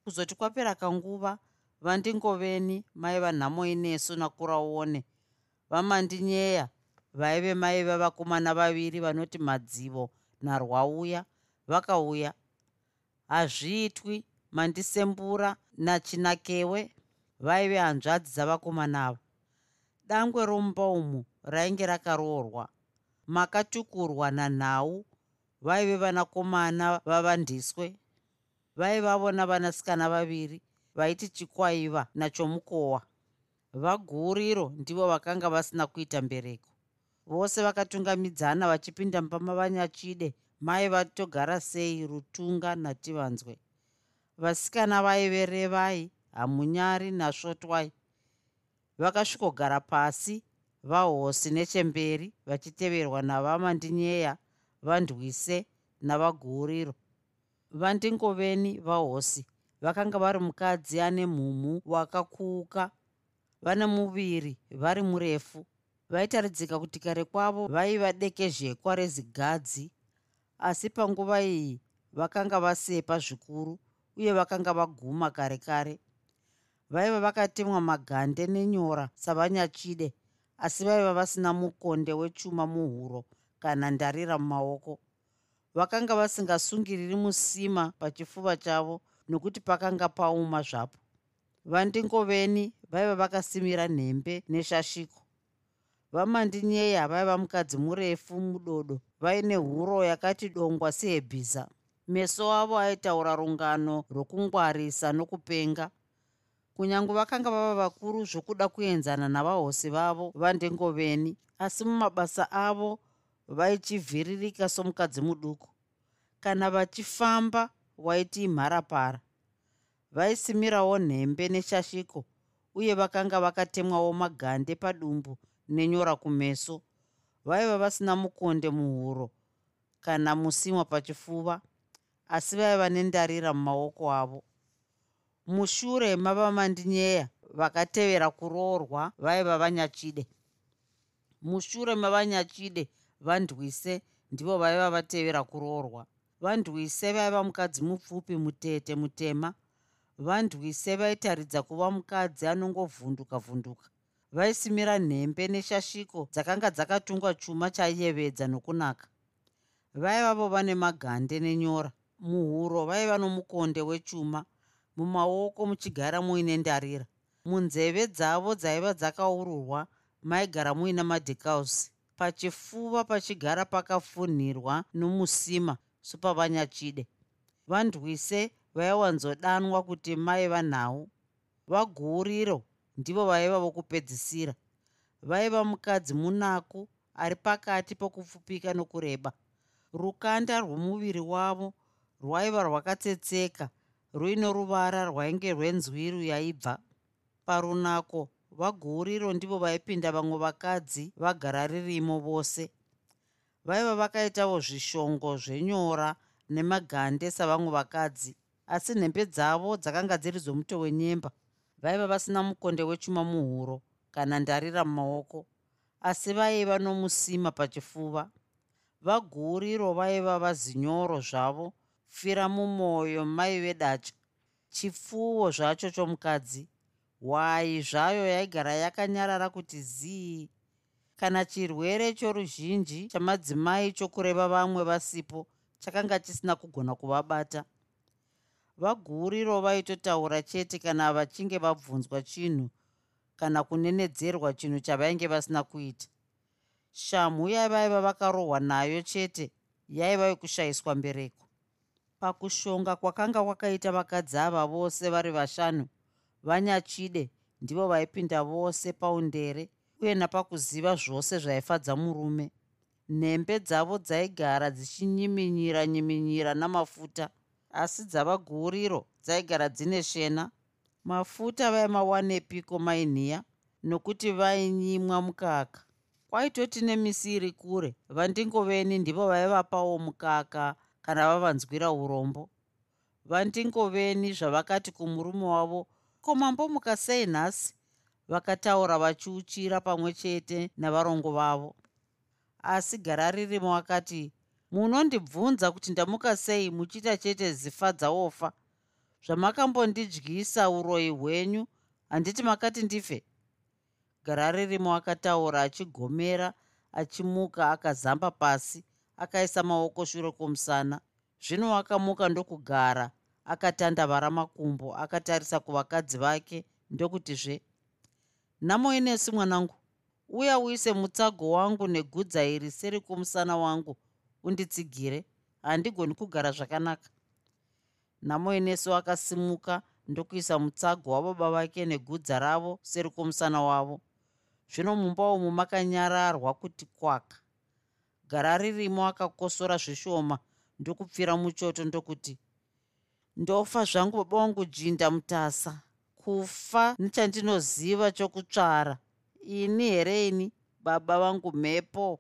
Kuzoti kwapera kanguva vandingoveni mai vanhamo inesu nakuraone vamandinyeya vaive mai vavakomana vaviri vanoti madzivo narwauya vakauya. Hazviitwi mandisembura nachinakewe vaive hanzvadzi dzavakomana ava. Dangwe romumba umu rainge rakaroorwa. Makatukurwa nanhau vaive vanakomana vavandiswe. Vaivavona vanasikana vaviri vaiti chikwaiva nachomukowa vaguriro ndivo vakanga vasina kuita mbereko. Vose vakatungamidzana vachipinda mumba mavanyachide mai vatogara sei rutunga nativanzwe. Vasikana vaive revai hamunyari nasvotwai vakasvikogara pasi vahosi nechemberi vachiteverwa navamandinyeya vandwise navaguriro vandingoveni vahosi. Vakanga vari mukadzi ane mhumhu wakakuuka vane muviri vari murefu. Vaitaridzika kuti kare kwavo vaiva dekezhekwa rezigadzi asi panguva iyi vakanga vasepa zvikuru uye vakanga vaguma kare kare. Vaiva vakatemwa magande nenyora savanyachide asi vaiva vasina mukonde wechuma muhuro kana ndarira mumaoko. Vakanga vasingasungiriri musima pachifuva chavo nokuti pakanga pauma zvapo vandingoveni vaiva vakasimira nhembe neshashiko. Vamandinyeya vaiva mukadzi murefu mudodo. Vaine huro yakati dongwa sehebhiza. Meso avo aitaura rungano rwokungwarisa nokupenga. Kunyange vakanga vava vakuru zvokuda kuenzana navahosi vavo vandingoveni. Asi mumabasa avo vaichivhiririka somukadzi muduku. Kana vachifamba waiti imharapara vaisimirawo nhembe neshashiko uye vakanga vakatemwawo magande padumbu nenyora kumeso. Vaiva vasina mukonde muhuro kana musimwa pachifuva asi vaiva nendarira mumaoko avo. Mushure mavamandinyeya vakatevera kuroorwa vaiva vanyachide. Mushure mavanyachide vandwise ndivo vaiva vatevera kuroorwa. Vandwise vaiva mukadzi mupfupi mutete mutema vandwise vaitaridza kuva mukadzi anongovhunduka vhunduka. Vaisimira nhembe neshashiko dzakanga dzakatungwa chuma chaiyevedza nokunaka. Vaivavo vane magande nenyora. Muhuro vaiva nomukonde wechuma. Mumaoko muchigara muine ndarira. Munzeve dzavo dzaiva dzakaururwa maigara muina madhikausi. Pachifuva pachigara pakafunhirwa nomusima supavanyachide. Vandwise vaiwanzodanwa kuti maiva nhau vaguriro ndivo vaiva vokupedzisira. Vaiva mukadzi munaku ari pakati pokupfupika nokureba. Rukanda rwomuviri wavo rwaiva rwakatsetseka ruine ruvara rwainge rwenzwiru yaibva. Parunako vaguriro ndivo vaipinda vamwe vakadzi vagara ririmo vose. Vaiva vakaitawo zvishongo zvenyora nemagande savamwe vakadzi asi nhembe dzavo dzakanga dziri dzomuto wenyemba vaiva vasina mukonde wechuma muhuro kana ndarira mumaoko asi vaiva nomusima pachifuva. Vaguriro vaiva vazinyoro zvavo fira mumwoyo mai vedacha chipfuwo zvacho chomukadzi hwai zvayo yaigara yakanyarara kuti zii? Kana chirwere choruzhinji chamadzimai chokureva vamwe vasipo chakanga chisina kugona kuvabata vaguriro vaitotaura chete kana vachinge vabvunzwa chinhu kana kunenedzerwa chinhu chavainge vasina kuita. Shamhu yavaiva vakarohwa nayo chete yaiva yokushayiswa mbereko. Pakushonga kwakanga kwakaita vakadzi ava vose vari vashanu vanyachide ndivo vaipinda vose paundere uye napakuziva zvose zvaifadza murume. Nhembe dzavo dzaigara dzichinyiminyira nyiminyira namafuta asi dzavaguriro dzaigara dzine shena. Mafuta vaimawanepiko mainhiya nokuti vainyimwa mukaka. Kwaitoti nemisi iri kure vandingoveni ndivo vaivapawo mukaka kana vavanzwira urombo. Vandingoveni zvavakati kumurume wavo ko mambomuka sei nhasi? Vakataura vachiuchira pamwe chete navarongo vavo asi gara ririmo akati munondibvunza kuti ndamuka sei muchiita chete zifa dzaofa zvamakambondidyisa uroyi hwenyu handiti makati ndife? Gara ririmo akataura achigomera achimuka akazamba pasi akaisa maoko shure kwomusana. Zvino akamuka ndokugara akatandavara makumbo akatarisa kuvakadzi vake ndokutizve namoinesi mwanangu uya uise mutsago wangu negudza iri seri kwomusana wangu unditsigire. Handigoni kugara zvakanaka. Namoinesu akasimuka ndokuisa mutsago wababa vake negudza ravo seri kwomusana wavo. Zvino mumba umu makanyararwa kuti kwaka. Gara ririmo akakosora zvishoma ndokupfira muchoto ndokuti ndofa zvangu baba wangu jinda mutasa. Kufa nechandinoziva chokutsvara. Ini hereni baba vangu mhepo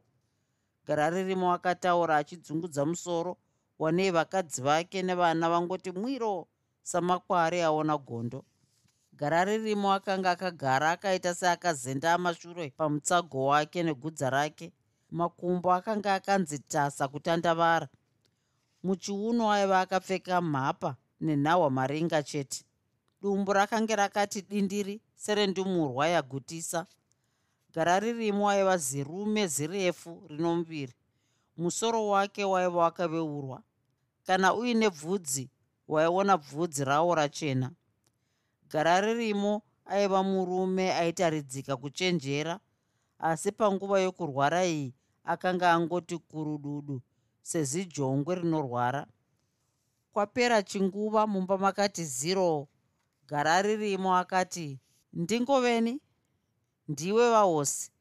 gara ririmo akataura achidzungudza musoro. Wanei vakadzi vake nevana vangoti mwiro samakwari aona gondo. Gara ririmo akanga akagara akaita seakazendama shure pamutsago wake negudza rake. Makumbo akanga akanzi tasa kutandavara. Muchiuno aiva akapfeka mhapa nenhahwa maringa chete. Dumbu rakange rakati dindiri serendumurwa yagutisa gara ririmo aiva zirume zirefu rino muviri musoro wake waiva wakaveurwa. Kana uine bvudzi waiona bvudzi rawo rachena. Gara ririmo aiva murume aitaridzika kuchenjera asi panguva yokurwara iyi akanga angoti kurududu sezijongwe rinorwara. Kwapera chinguva mumba makati ziro gara ririmo akati ndingoveni ndiwe vahosi.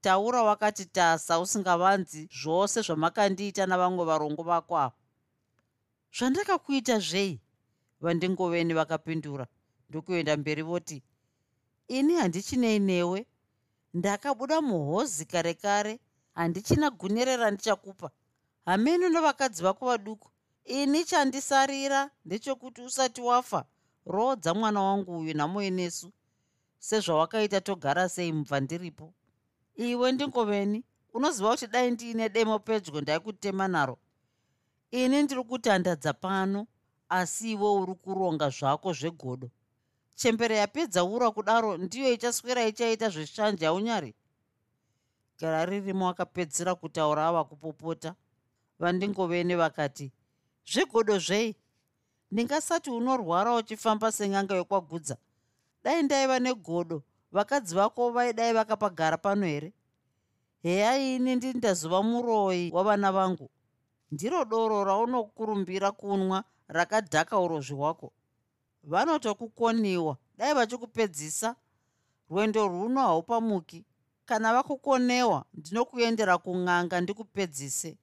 Taura wakati tasa usingavanzi zvose zvamakandiita navamwe varongo vako ava. Zvandakakuita zvei? Vandingoveni vakapindura ndokuenda mberi voti ini handichinei newe ndakabuda muhozi kare kare handichina gunyerera ndichakupa. Hameno nevakadzi vako vaduku ini chandisarira ndechekuti usati wafa. Rodza mwana wangu uyu namoenesu sezvawakaita togara sei mubva ndiripo. Iwe ndingoveni unoziva kuti dai ndiine demo pedyo ndaikutema naro. Ini ndiri kutandadza pano asi iwe uri kuronga zvako zvegodo. Chembere yapedza ura kudaro ndiyo ichaswera ichaita zveshanja unyari gara ririmo akapedzera kutaura ava kupopota vandingovene vakati zvegodo zvei? Ndingasati unorwara uchifamba senyanga yokwagudza dai ndaiva negodo. Vakadzi vako vaidai vakapagara pano here? Heya ini ndindazova muroyi wavana vangu. Ndiro doro raunokurumbira kunwa rakadhaka urozvi hwako. Vanotokukoniwa. Dai vachikupedzisa. Rwendo rwuno haupamuki. Kana vakukonewa ndinokuendera kun'anga ndikupedzise.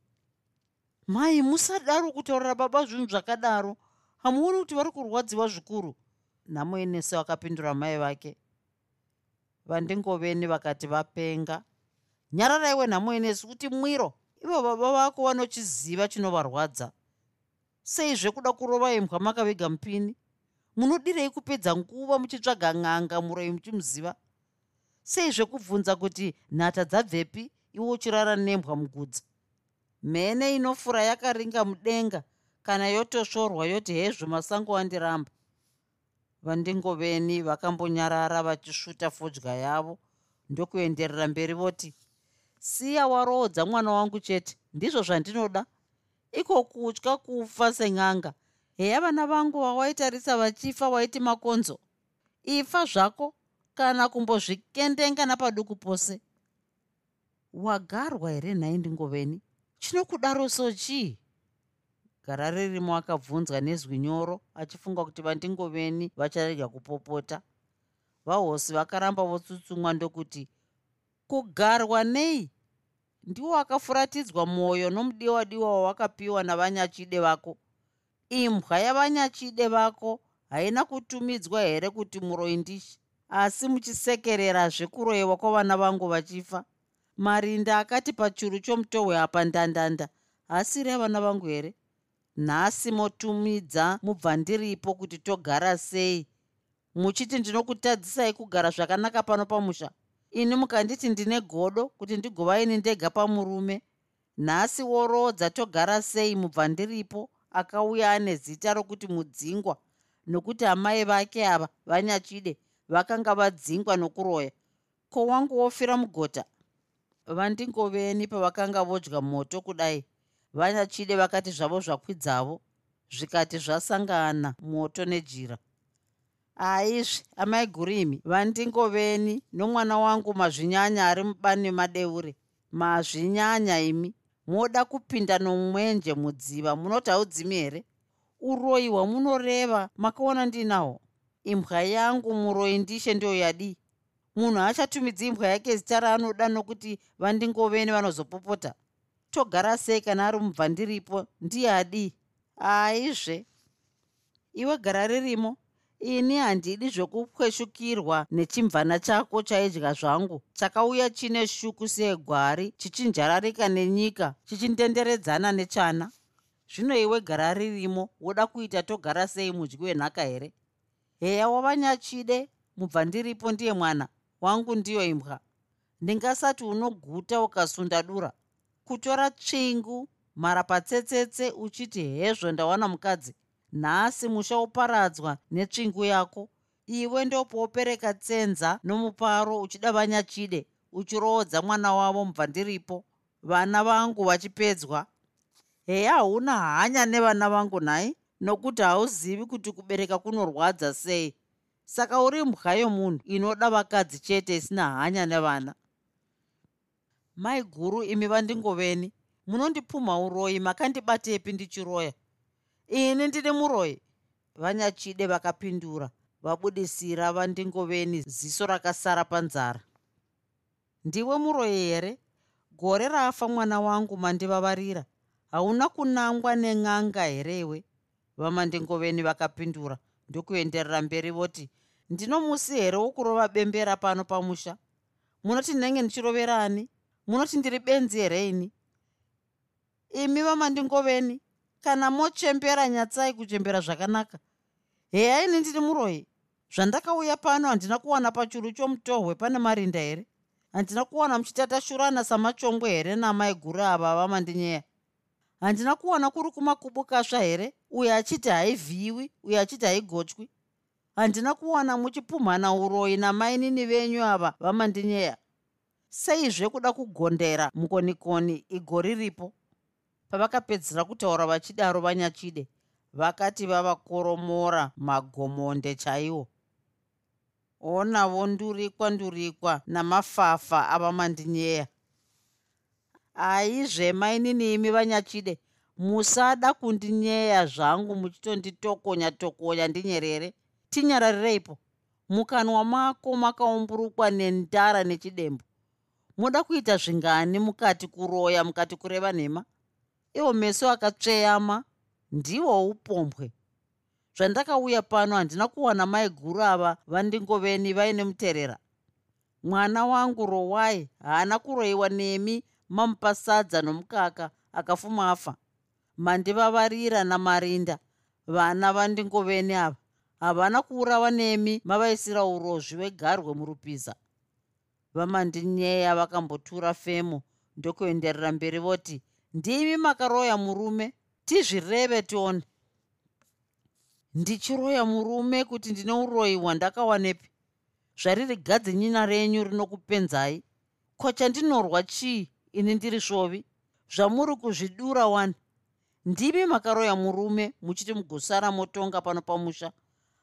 Mai musadaro kutaurira baba zvinhu zvakadaro. Hamuoni kuti vari kurwadziwa zvikuru namuenese vakapindura mai vake vandingoveni vakati vapenga nyararaiwe nhamuenesi kuti mwiro. Ivo baba vako vanochiziva chinovarwadza. Sei zvekuda kurova imbwa makaviga mupini munodirei kupedza nguva muchitsvaga n'anga muroi muchimuziva? Sei zvekubvunza kuti nhata dzabvepi iwe uchirara nembwa mugudza. Mhene inofura yakaringa mudenga kana yotosvorwa yoti hezvo masango andiramba vandingoveni vakambonyarara vachisvuta fodya yavo. Ndokuenderera mberi voti siya waroodza mwana wangu chete ndizvo zvandinoda. Iko kutya kufa senyanga heya vana vangu vawaitarisa vachifa waiti makonzo. Ifa zvako kana kumbozvikendenga napaduku pose. Wagarwa here nhai ndingoveni? Chinokudaro so chii gara ririmo akabvunzwa nezwi nyoro achifunga kuti vandingoveni vacharega kupopota. Vahosi vakaramba votsutsumwa ndokuti kugarwa nei? Ndiwo akafuratidzwa mwoyo nomudiwa diwa wawakapiwa navanyachide vako. Imbwa yavanyachide vako haina kutumidzwa here kuti muroi ndishi asi muchisekerera zvekuroyiwa kwavana vangu vachifa. Marinda akati pachuru chomutohwe apa ndandanda hasiri avana vangu here nhasi motumidza mubva ndiripo kuti togara sei. Muchiti ndinokutadzisai kugara zvakanaka pano pamusha. Ini mukanditi ndine godo kuti ndigovaini ndega pamurume. Nhasi worodza togara sei mubva ndiripo akauya ane zita rokuti mudzingwa nokuti amai vake ava vanyachide vakanga vadzingwa nokuroya. Ko wangu wofira mugota? Vandingoveni pavakanga vodya moto kudai vanyachide vakati zvavo zvakwidzavo zvikati zvasangana moto nejira. Aizve amai gurimi vandingoveni nomwana wangu mazvinyanya ari mubani madeure. Mazvinyanya imi moda kupinda nomwenje mudziva munoti haudzimi here? Uroi hwamunoreva makaona ndinawo. Imbwa yangu muroi ndishe ndiyo yadii? Munhu achatumidzi imbwa yake zita raanoda nokuti vandingoveni vanozopopota togara sei kana ari mubva ndiripo? Ndiye adii aizve iwe gara ririmo. Ini handidi zvokukweshukirwa nechimvana chako chaidya zvangu. Chakauya chine shuku segwari chichinjararika nenyika chichindenderedzana nechana. Zvino iwe gara ririmo woda kuita togara sei mudyi wenhaka here? Heya wavanyachide mubva ndiripo ndiye mwana. Wangu ndiyo imbwa. Ndingasati unoguta ukasunda dura kutora tsvingu mara patsetsetse uchiti hezvo ndawana mukadzi. Nhasi musha uparadzwa netsvingu yako. Iwe ndopoopereka tsenza nomuparo uchida vanyachide uchiroodza mwana wavo mubva ndiripo. Vana vangu vachipedzwa. Heya hauna hanya nevana vangu nhai? Nokuti hauzivi kuti kubereka kunorwadza sei. Saka uri mbwa yomunhu inoda vakadzi chete isina hanya nevana mai guru imi vandingoveni. Munondipumha uroyi makandibatepi ndichiroya. Ini ndiri muroyi. Vanyachide vakapindura vabudisira vandingoveni ziso rakasara panzara. Ndiwe muroyi here? Gore rafa mwana wangu mandivavarira. Hauna kunangwa nen'anga herewe vamandingoveni vakapindura ndokuenderera mberi voti ndino musi here wokurova bembera pano pamusha? Munoti ndinenge ndichiroverani munoti ndiri benzi here ini? Imi vamandingoveni kana mochembera nyatsai kuchembera zvakanaka? Heya ini ndiri muroyi zvandakauya pano handina kuwana pachuru chomutohwe pane marinda here? Handina kuwana muchitatashurana samachongwe here namai guru ava vamandinyeya handina kuwana kuri kumakubukasva here? Uyo achiti haivhiyiwi uyo achiti haigotywi handina kuwana muchipumhana uroyi namainini venyu ava vamandinyeya seizve kuda kugondera mukonikoni igoriripo pavakapedzisira kutaura vachidaro vanyachide vakati vavakoromora magomonde chaiwo. Onavo ndurikwa ndurikwa namafafa avamandinyeya aizvemainini imi vanyachide musada kundinyeya zvangu muchitonditokonya tokonya ndinyerere. Tinyararireipo. Mukanwa mako makaumburukwa nendara nechidembo muda kuita zvingani mukati kuroya mukati kureva nhema? Iwo meso akatsveyama ndiwo upombwe. Zvandakauya pano handina kuwana mai guru ava vandingoveni vaine muterera mwana wangu rowai haana kuroyiwa nemi mamupa sadza nomukaka akafuma afa. Mandivavarira namarinda vana vandingoveni ava. Havana kuurava nemi mavaisira urozvi wegarwe murupiza vamandinyeya vakambotura femo ndokuenderera mberi voti ndimi makaroya murume tizvireve tione. Ndichiroya murume kuti ndine uroyi hwandakawanepi zvariri gadzinyina renyu rinokupenzai. Ko chandinorwa chii ini ndiri svovi? Zvamuri kuzvidura wani. Ndimi makaroya murume muchiti mugosara motonga pano pamusha.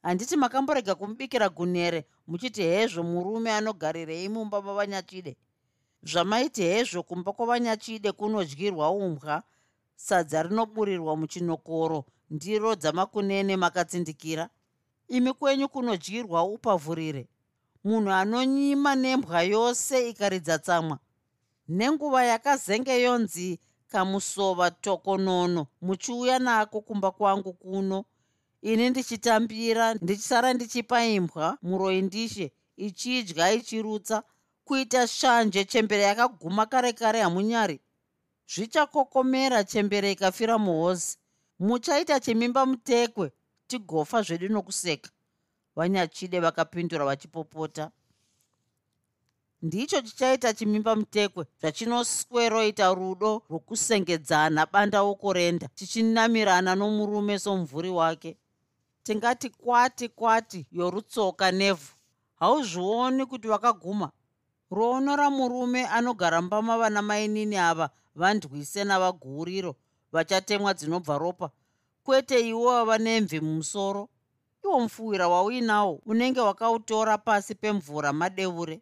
Handiti makamborega kumubikira gunere muchiti hezvo murume anogarirei mumba mavanyachide. Zvamaiti hezvo kumba kwavanyachide kunodyirwa umbwa sadza rinoburirwa muchinokoro ndiro dzamakunene makatsindikira. Imi kwenyu kunodyirwa upavhurire. Munhu anonyima nembwa yose ikaridza tsamwa. Nenguva yakazenge yonzi kamusova tokonono muchiuya nako kumba kwangu kuno ini ndichitambira ndichisara ndichipa imbwa muroi ndishe ichidya ichirutsa kuita shanje chembere yakaguma kare kare hamunyari. Zvichakokomera chembere ikafira muhozi muchaita chimimba mutekwe tigofa zvedu nokuseka. Vanyachide vakapindura vachipopota. Ndicho chichaita chimimba mutekwe zvachinosweroita rudo rwokusengedzana bandauko renda tichinamirana nomurume somumvuri wake tingati kwati kwati yorutsoka nevhu. Hauzvioni kuti wakaguma. Rono ramurume anogara mbama vana mainini ava vandwise navaguriro vachatemwa dzinobva ropa. Kwete iwo vava nemvi mumusoro. Iwo mufuwira wauinawo unenge wakautora pasi pemvura madeure.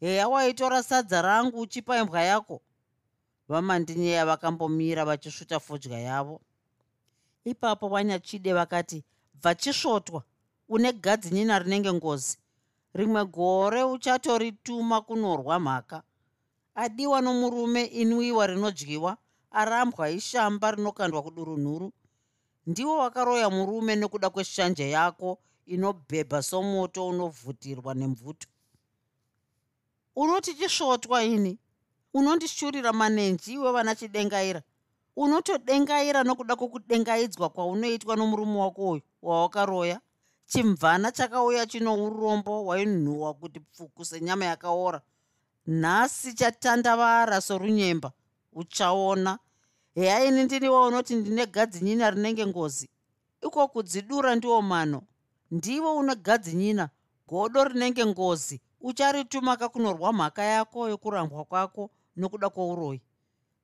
Heya waitora sadza rangu uchipa imbwa yako. Vamandinyeya vakambomira vachisvuta fodya yavo. Ipapo vanyachide vakati bvachisvotwa une gadzinyina rinenge ngozi. Rimwe gore uchatorituma kunorwa mhaka. Adiwa nomurume inwiwa rinodyiwa arambwa ishamba rinokandwa kudurunhuru. Ndiwo wakaroya murume nekuda kweshanje yako inobhebha somoto unovhutirwa nemvuto. Unoti chisvotwa ini? Unondishurira manenji iwe vana chidengaira? Unotodengaira nokuda kwokudengaidzwa kwaunoitwa nomurume wako uyu wawakaroya. Chimvana chakauya chino urombo wainhuhwa kuti pfuku senyama yakaora. Nhasi chatandavara sorunyemba uchaona. Heya ini ndiniwo unoti ndine gadzinyina rinenge ngozi? Iko kudzidura ndiwo mano. Ndivo une gadzinyina godo rinenge ngozi. Ucharitumaka kunorwa mhaka yako yokurambwa kwako nokuda kwouroyi.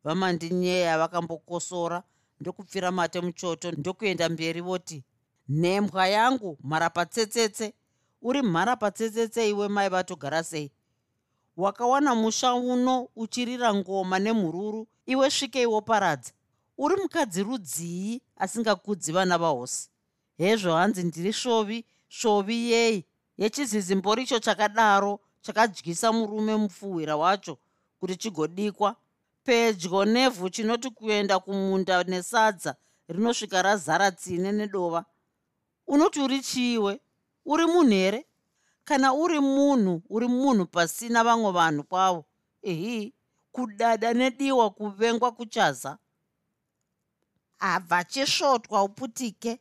Vamandinyeya vakambokosora ndokupfira mate muchoto ndokuenda mberi voti nhembwa yangu mharapatsetsetse uri mharapatsetsetse iwe mai vatogara sei. Wakawana musha uno uchirira ngoma nemhururu iwe svikeiwo paradza. Uri mukadzi rudzii asingakudzi vana vahosi? Hezvo hanzi ndiri svovi svovi yei. Yechizizimboricho chakadaro chakadyisa murume mupfuhwira wacho kuti chigodikwa. Pedyo nevhu chinoti kuenda kumunda nesadza rinosvika razara tsine nedova unoti uri chiiwe uri munhu here kana uri munhu uri munhu pasina vamwe vanhu kwavo ehi kudada nediwa kuvengwa kuchaza. Abva chisvotwa uputike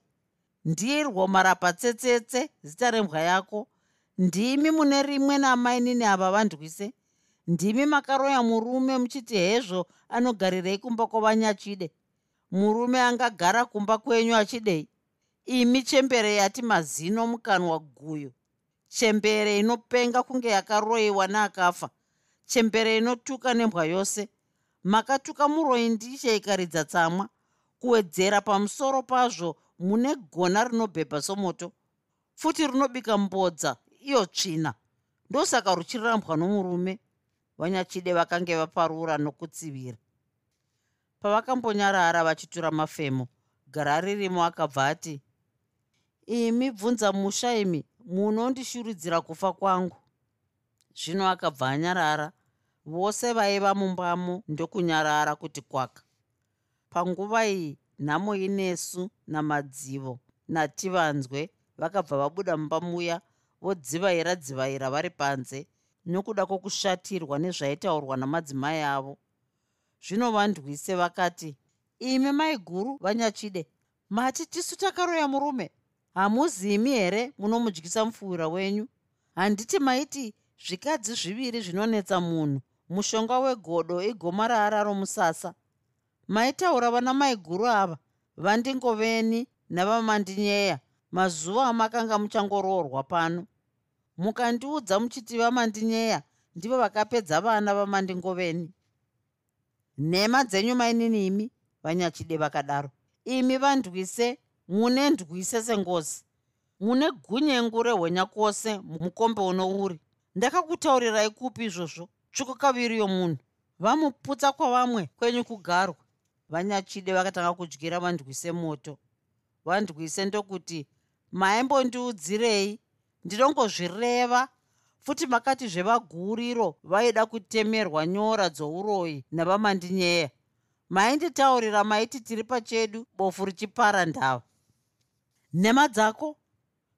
ndirwo marapatsetsetse zita rembwa yako. Ndimi mune rimwe namainini ava vandwise? Ndimi makaroya murume muchiti hezvo anogarirei kumba kwavanyachide murume angagara kumba kwenyu achidei imi chembere yati mazino mukanwa guyo. Chembere inopenga kunge yakaroyiwa neakafa. Chembere inotuka nembwa yose. Makatuka muroi ndiche ikaridza tsamwa. Kuwedzera pamusoro pazvo mune gona rinobhebha somoto. Futi rinobika mbodza iyo tsvina. Ndosaka ruchirambwa nomurume. Vanyachide vakange vaparura nokutsivira. Pavakambonyarara vachitura mafemo gara ririmo akabva ati imi bvunza musha imi munondishuridzira kufa kwangu. Zvino akabva anyarara vose vaiva mumbamo ndokunyarara kuti kwaka. Panguva iyi nhamo inesu namadzivo nativanzwe vakabva vabuda mumba muya vodzivaira dzivaira vari panze nokuda kwokushatirwa nezvaitaurwa namadzimai avo. Zvino vandwise vakati imi mai guru vanyachide mati tisu takaroya murume hamuzimi here munomudyisa mupfuura wenyu? Handiti maiti zvikadzi zviviri zvinonetsa munhu mushonga wegodo igomarara romusasa. Maitaura vana mai guru ava vandingoveni navamandinyeya mazuva amakanga muchangoroorwa pano. Mukandiudza muchiti vamandinyeya ndivo vakapedza vana vamandingoveni. Nhema dzenyu mainini imi vanyachide vakadaro. Imi vandwise mune ndwise sengozi mune gunyengu rehwenya kwose mukombe unouri ndakakutaurirai kupi izvozvo? Tsvuko kaviri yomunhu. Vamuputsa kwavamwe kwenyu kugarwa. Vanyachide vakatanga kudyira vandwise moto vandwise ndokuti maimbondiudzirei ndinongozvireva. Futi makati zvevaguriro vaida kutemerwa nyora dzouroyi navamandinyeya. Mainditaurira maiti tiri pachedu bofu richipara ndava nhema dzako?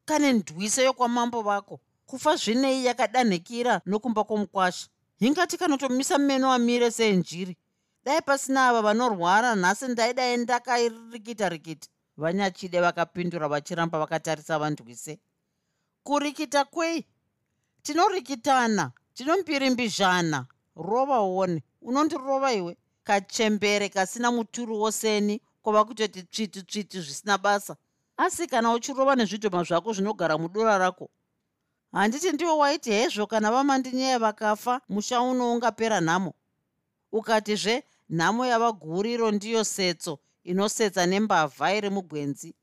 Kane ndwise yokwamambo vako. Kufa zvinei yakadanhikira nokumba kwomukwasha? Hingati kanotomisa meno amire senjiri dai pasina ava vanorwara nhasi ndaidai ndakairikita rikita vanyachide vakapindura vachiramba vakatarisa vandwise kurikita kwei? Tinorikitana tinomupirimbizhana rova one unondirova iwe? Kachembere kasina muturu woseni kwava kutoti tsviti tsviti zvisina basa asi kana uchirova nezvidhoma zvako zvinogara mudura rako handiti ndiwo waiti hezvo kana vamandinyeya vakafa musha uno ungapera nhamo. Ukatizve nhamo yavaguriro ndiyo setso inosetsa nembavha iri mugwenzi.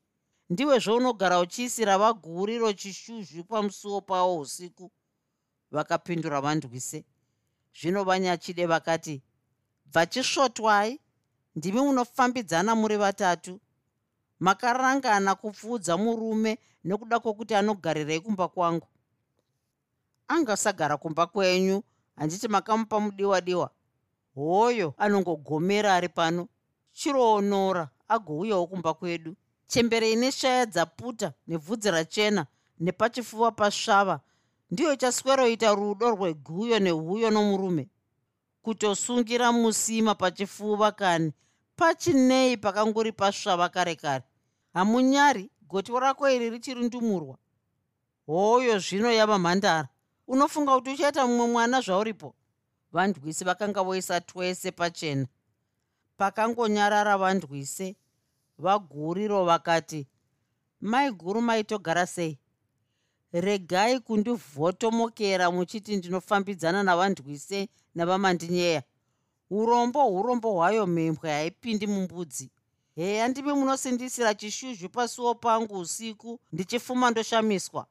Ndiwe zvounogara uchiisira vaguriro chishuzhu pamusuwo pavo usiku. Vakapindura vandwise. Zvino vanyachide vakati bvachisvotwai ndimi munofambidzana muri vatatu makarangana kupfuudza murume nekuda kwokuti anogarirei kumba kwangu. Angasagara kumba kwenyu handiti makamupa mudiwa diwa hoyo anongogomera ari pano chiroonora agouyawo kumba kwedu. Chembere ine shaya dzaputa nebvudzi rachena nepachifuva pasvava ndiyo ichasweroita rudo rweguyo nehuyo nomurume. Kutosungira musima pachifuva kani pachinei pakangori pasvava kare kare hamunyari gotyo rako iri richiri ndumurwa hoyo zvino yava mhandara. Unofunga kuti uchaita mumwe mwana zvauripo? Vandwisi vakanga voisa twese pachena. Pakangonyarara vandwise vaguriro vakati mai guru maitogara sei? Regai kundivhotomokera muchiti ndinofambidzana navandwise navamandinyeya. Urombo urombo hwayo mhembwe haipindi mumbudzi heya ndimi munosindisira chishuzhu pasuo pangu usiku ndichifuma ndoshamiswa.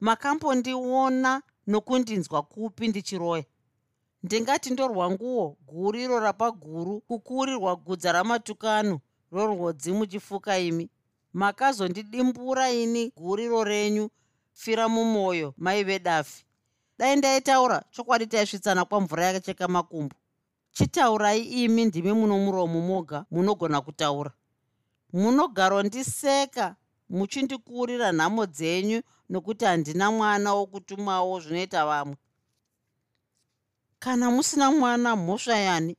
Makambondiona nokundinzwa kupi ndichiroya ndingati ndorwanguwo guriro rapaguru kukurirwa gudza ramatukano rorwodzi muchifuka imi. Makazondidimbura ini guriro renyu fira mumwoyo mai vedafi dai ndaitaura chokwadi taisvitsana kwamvura yakacheka makumbo chitaurai imi ndimi muno muromo moga munogona kutaura. Munogarondiseka muchindikurira nhamo dzenyu nokuti handina mwana wokutumwawo zvinoita vamwe. Kana musina mwana mhosva yani?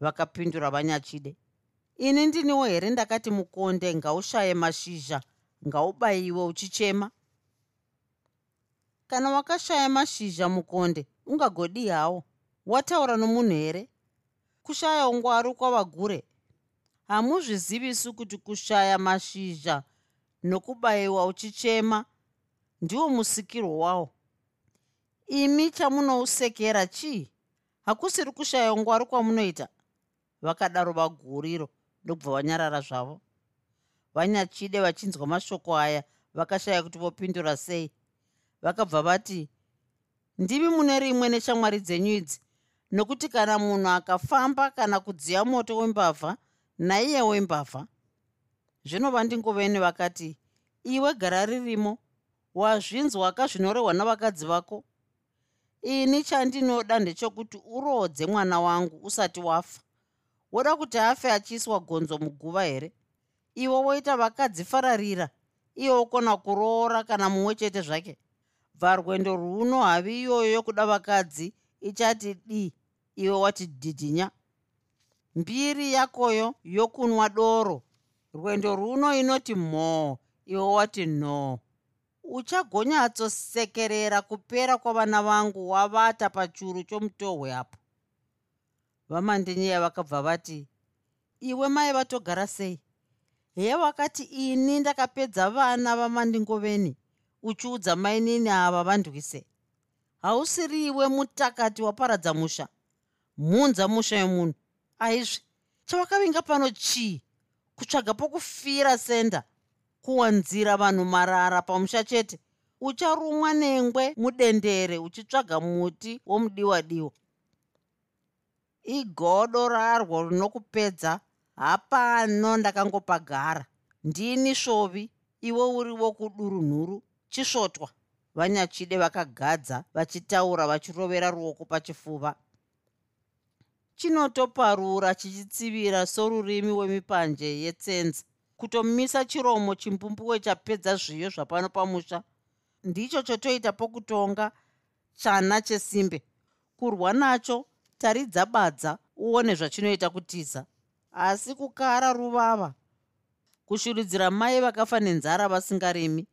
Vakapindura vanyachide. Ini ndiniwo here ndakati mukonde ngaushaye mashizha ngaubayiwe uchichema? Kana wakashaya mashizha mukonde ungagodi hawo wataura nomunhu here? Kushaya ungwari kwavagure? Hamuzvizivisu kuti kushaya mashizha nokubayiwa uchichema ndiwo musikirwo wawo. Imi chamunousekera chii? Hakusiri kushaya ungwari kwamunoita? Vakadaro vaguriro ndobva vanyarara zvavo. Vanyachide vachinzwa mashoko aya vakashaya kuti vopindura sei. Vakabva vati ndimi mune rimwe neshamwari dzenyu idzi nokuti kana munhu akafamba kana kudziya moto wembavha naiye wembavha zvino vandingoveni vakati iwe gara ririmo wazvinzwa kazvinorehwa navakadzi vako? Ini chandinoda ndechokuti urodze mwana wangu usati wafa. Woda kuti afe achiiswa gonzo muguva here? Iwe woita vakadzi fararira iye wokona kuroora kana mumwe chete zvake? Bva rwendo rwuno havi iyoyo yokuda vakadzi ichati di iwe wati dhidhinya. Mbiri yakoyo yokunwa doro. Rwendo rwuno inoti mhoo iwe wati nhoo uchagonyatsosekerera kupera kwavana vangu wavata pachuru chomutohwe apo. Vamandinyeya vakabva vati iwe mai vatogara sei? Heye wakati ini ndakapedza vana vamandingoveni uchiudza mainini ava vandwise? Hausiriwe mutakati waparadza musha mhunza musha yemunhu. Aizvi chawakavinga pano chii? Kutsvaga pokufira senda kuwanzira vanhu marara pamusha chete. Ucharumwa nengwe mudendere uchitsvaga muti womudiwadiwa. Igodo rarwo rinokupedza? Hapano ndakangopagara. Ndini svovi iwe uri wokudurunhuru? Chisvotwa. Vanyachide vakagadza vachitaura vachirovera ruoko pachifuva chinotoparura chichitsivira sorurimi wemipanje yetsenza. Kutomisa chiromo chimbumbuwe chapedza zviyo zvapano pamusha ndicho chotoita pokutonga chana chesimbe. Kurwa nacho taridza badza uone zvachinoita kutiza. Asi kukara ruvava kushuridzira mai vakafa nenzara vasingarimi.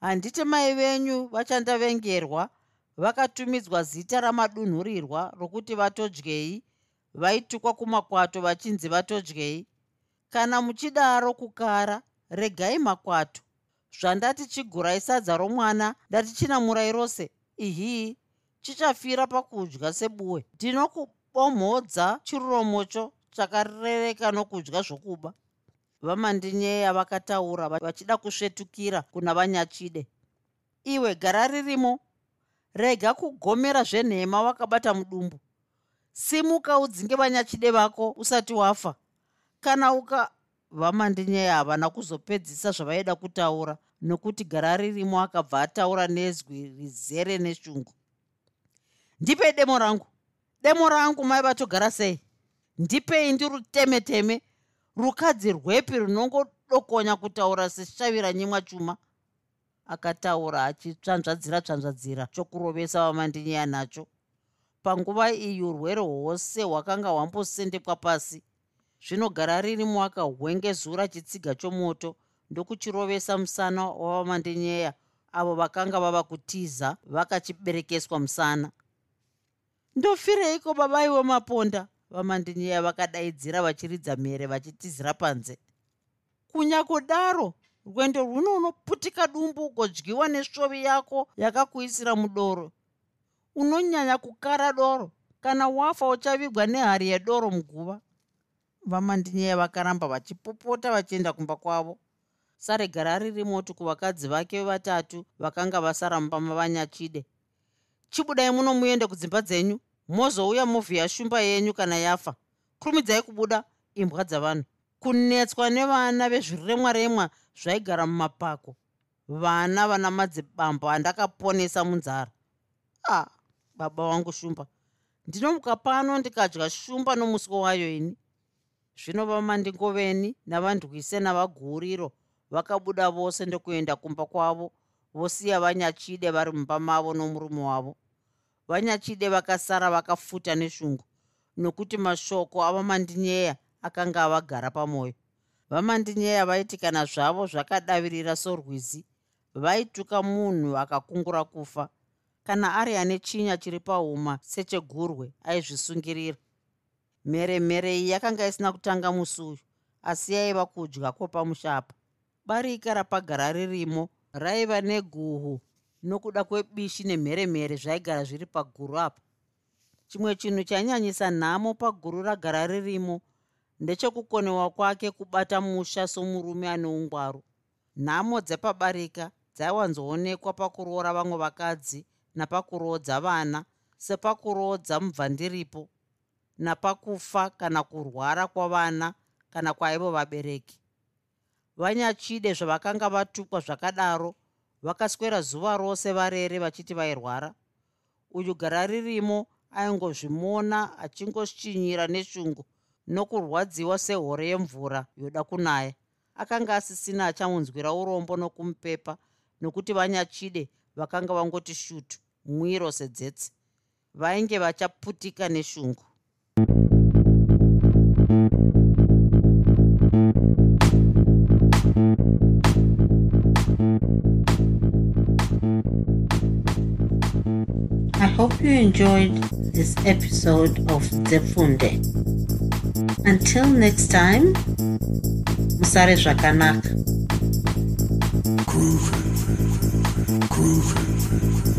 Handiti mai venyu vachandavengerwa vakatumidzwa zita ramadunhurirwa rokuti vatodyei vaitukwa kumakwato vachinzi vatodyei kana muchidaro kukara regai makwato. Zvandati chigurai sadza romwana ndatichinamurai rose. Ihii chichafira pakudya sebuwe. Ndinokubomhodza chiromocho chakarereka nokudya zvokuba. Vamandinyeya vakataura vachida kusvetukira kuna vanyachide. Iwe gara ririmo. Rega kugomera zvenhema wakabata mudumbu simuka udzinge vanyachide vako usati wafa. Kana uka vamandinyeya havana kuzopedzisa zvavaida kutaura nokuti gara ririmo akabva ataura nezwi rizere neshungu. Ndipei demo rangu? Demo rangu mai vatogara sei? Ndipei ndiruteme teme rukadzi rwepi runongodokonya kutaura seshavira nyimwa chuma. Akataura achitsvanzvadzira tsvanzvadzira chokurovesa vamandinyeya nacho panguva iyi urwere hwose hwakanga hwambosendekwa pasi. Zvinogara ririmo akahwengezura chitsiga chomoto ndokuchirovesa musana wavamandinyeya avo vakanga vava kutiza vakachiberekeswa musana. Ndofireiko babaiwo maponda vamandinyeya vakadaidzira vachiridza mhere vachitizira panze. Kunyakudaro rwendo rwuno unoputika dumbu ugodyiwa nesvovi yako yakakuisira mudoro unonyanya kukara doro kana wafa uchavigwa nehari yedoro muguva vamandinyeya vakaramba vachipopota vachienda kumba kwavo. Saregara riri moti kuvakadzi vake vatatu vakanga vasara mumba mavanyachide. Chibudai muno muende kudzimba dzenyu mozouya movhiya shumba yenyu kana yafa. Kurumidzai kubuda imbwa dzavanhu. Kunetswa nevana vezviremwa remwa zvaigara mumapako. Vana vana madzibambo andakaponesa munzara. A ah, baba vangu shumba. Ndinomuka pano ndikadya shumba nomuswo wayo ini. Zvino vamandingoveni navandwise navaguriro vakabuda vose ndokuenda kumba kwavo vosiya vanyachide vari mumba mavo nomurume wavo. Vanyachide vakasara vakafuta neshungu nokuti mashoko avamandinyeya akanga avagara pamwoyo vamandinyeya vaiti kana zvavo zvakadavirira sorwizi vaituka munhu akakungura kufa kana ari ane chinya chiri pauma sechegurwe aizvisungirira. Mheremhere iyi yakanga isina kutanga musi uyu asi yaiva kudya kwopamushapa. Barika rapagara ririmo raiva neguhu nokuda kwebishi nemheremhere zvaigara zviri paguru apa. Chimwe chinhu chainyanyisa nhamo paguru ragara ririmo ndechekukonewa kwake kubata musha somurume ane ungwaru. Nhamo dzepabarika dzaiwanzoonekwa pakuroora vamwe vakadzi napakurodza vana sepakurodza mubvandiripo napakufa kana kurwara kwavana kana kwaivo vabereki. Vanyachide zvavakanga vatukwa zvakadaro vakaswera zuva rose varere vachiti vairwara. Uyu gara ririmo aingozvimona achingoshinyira neshungu nokurwadziwa sehore yemvura yoda kunaya. Akanga asisina achamunzwira urombo nokumupepa nokuti vanyachide vakanga vangoti shutu mwiro sedzetsi vainge vachaputika neshungu I hope you enjoyed this episode of Zefunde. Until next time, Musare Zvakanaka. Groovy, groovy.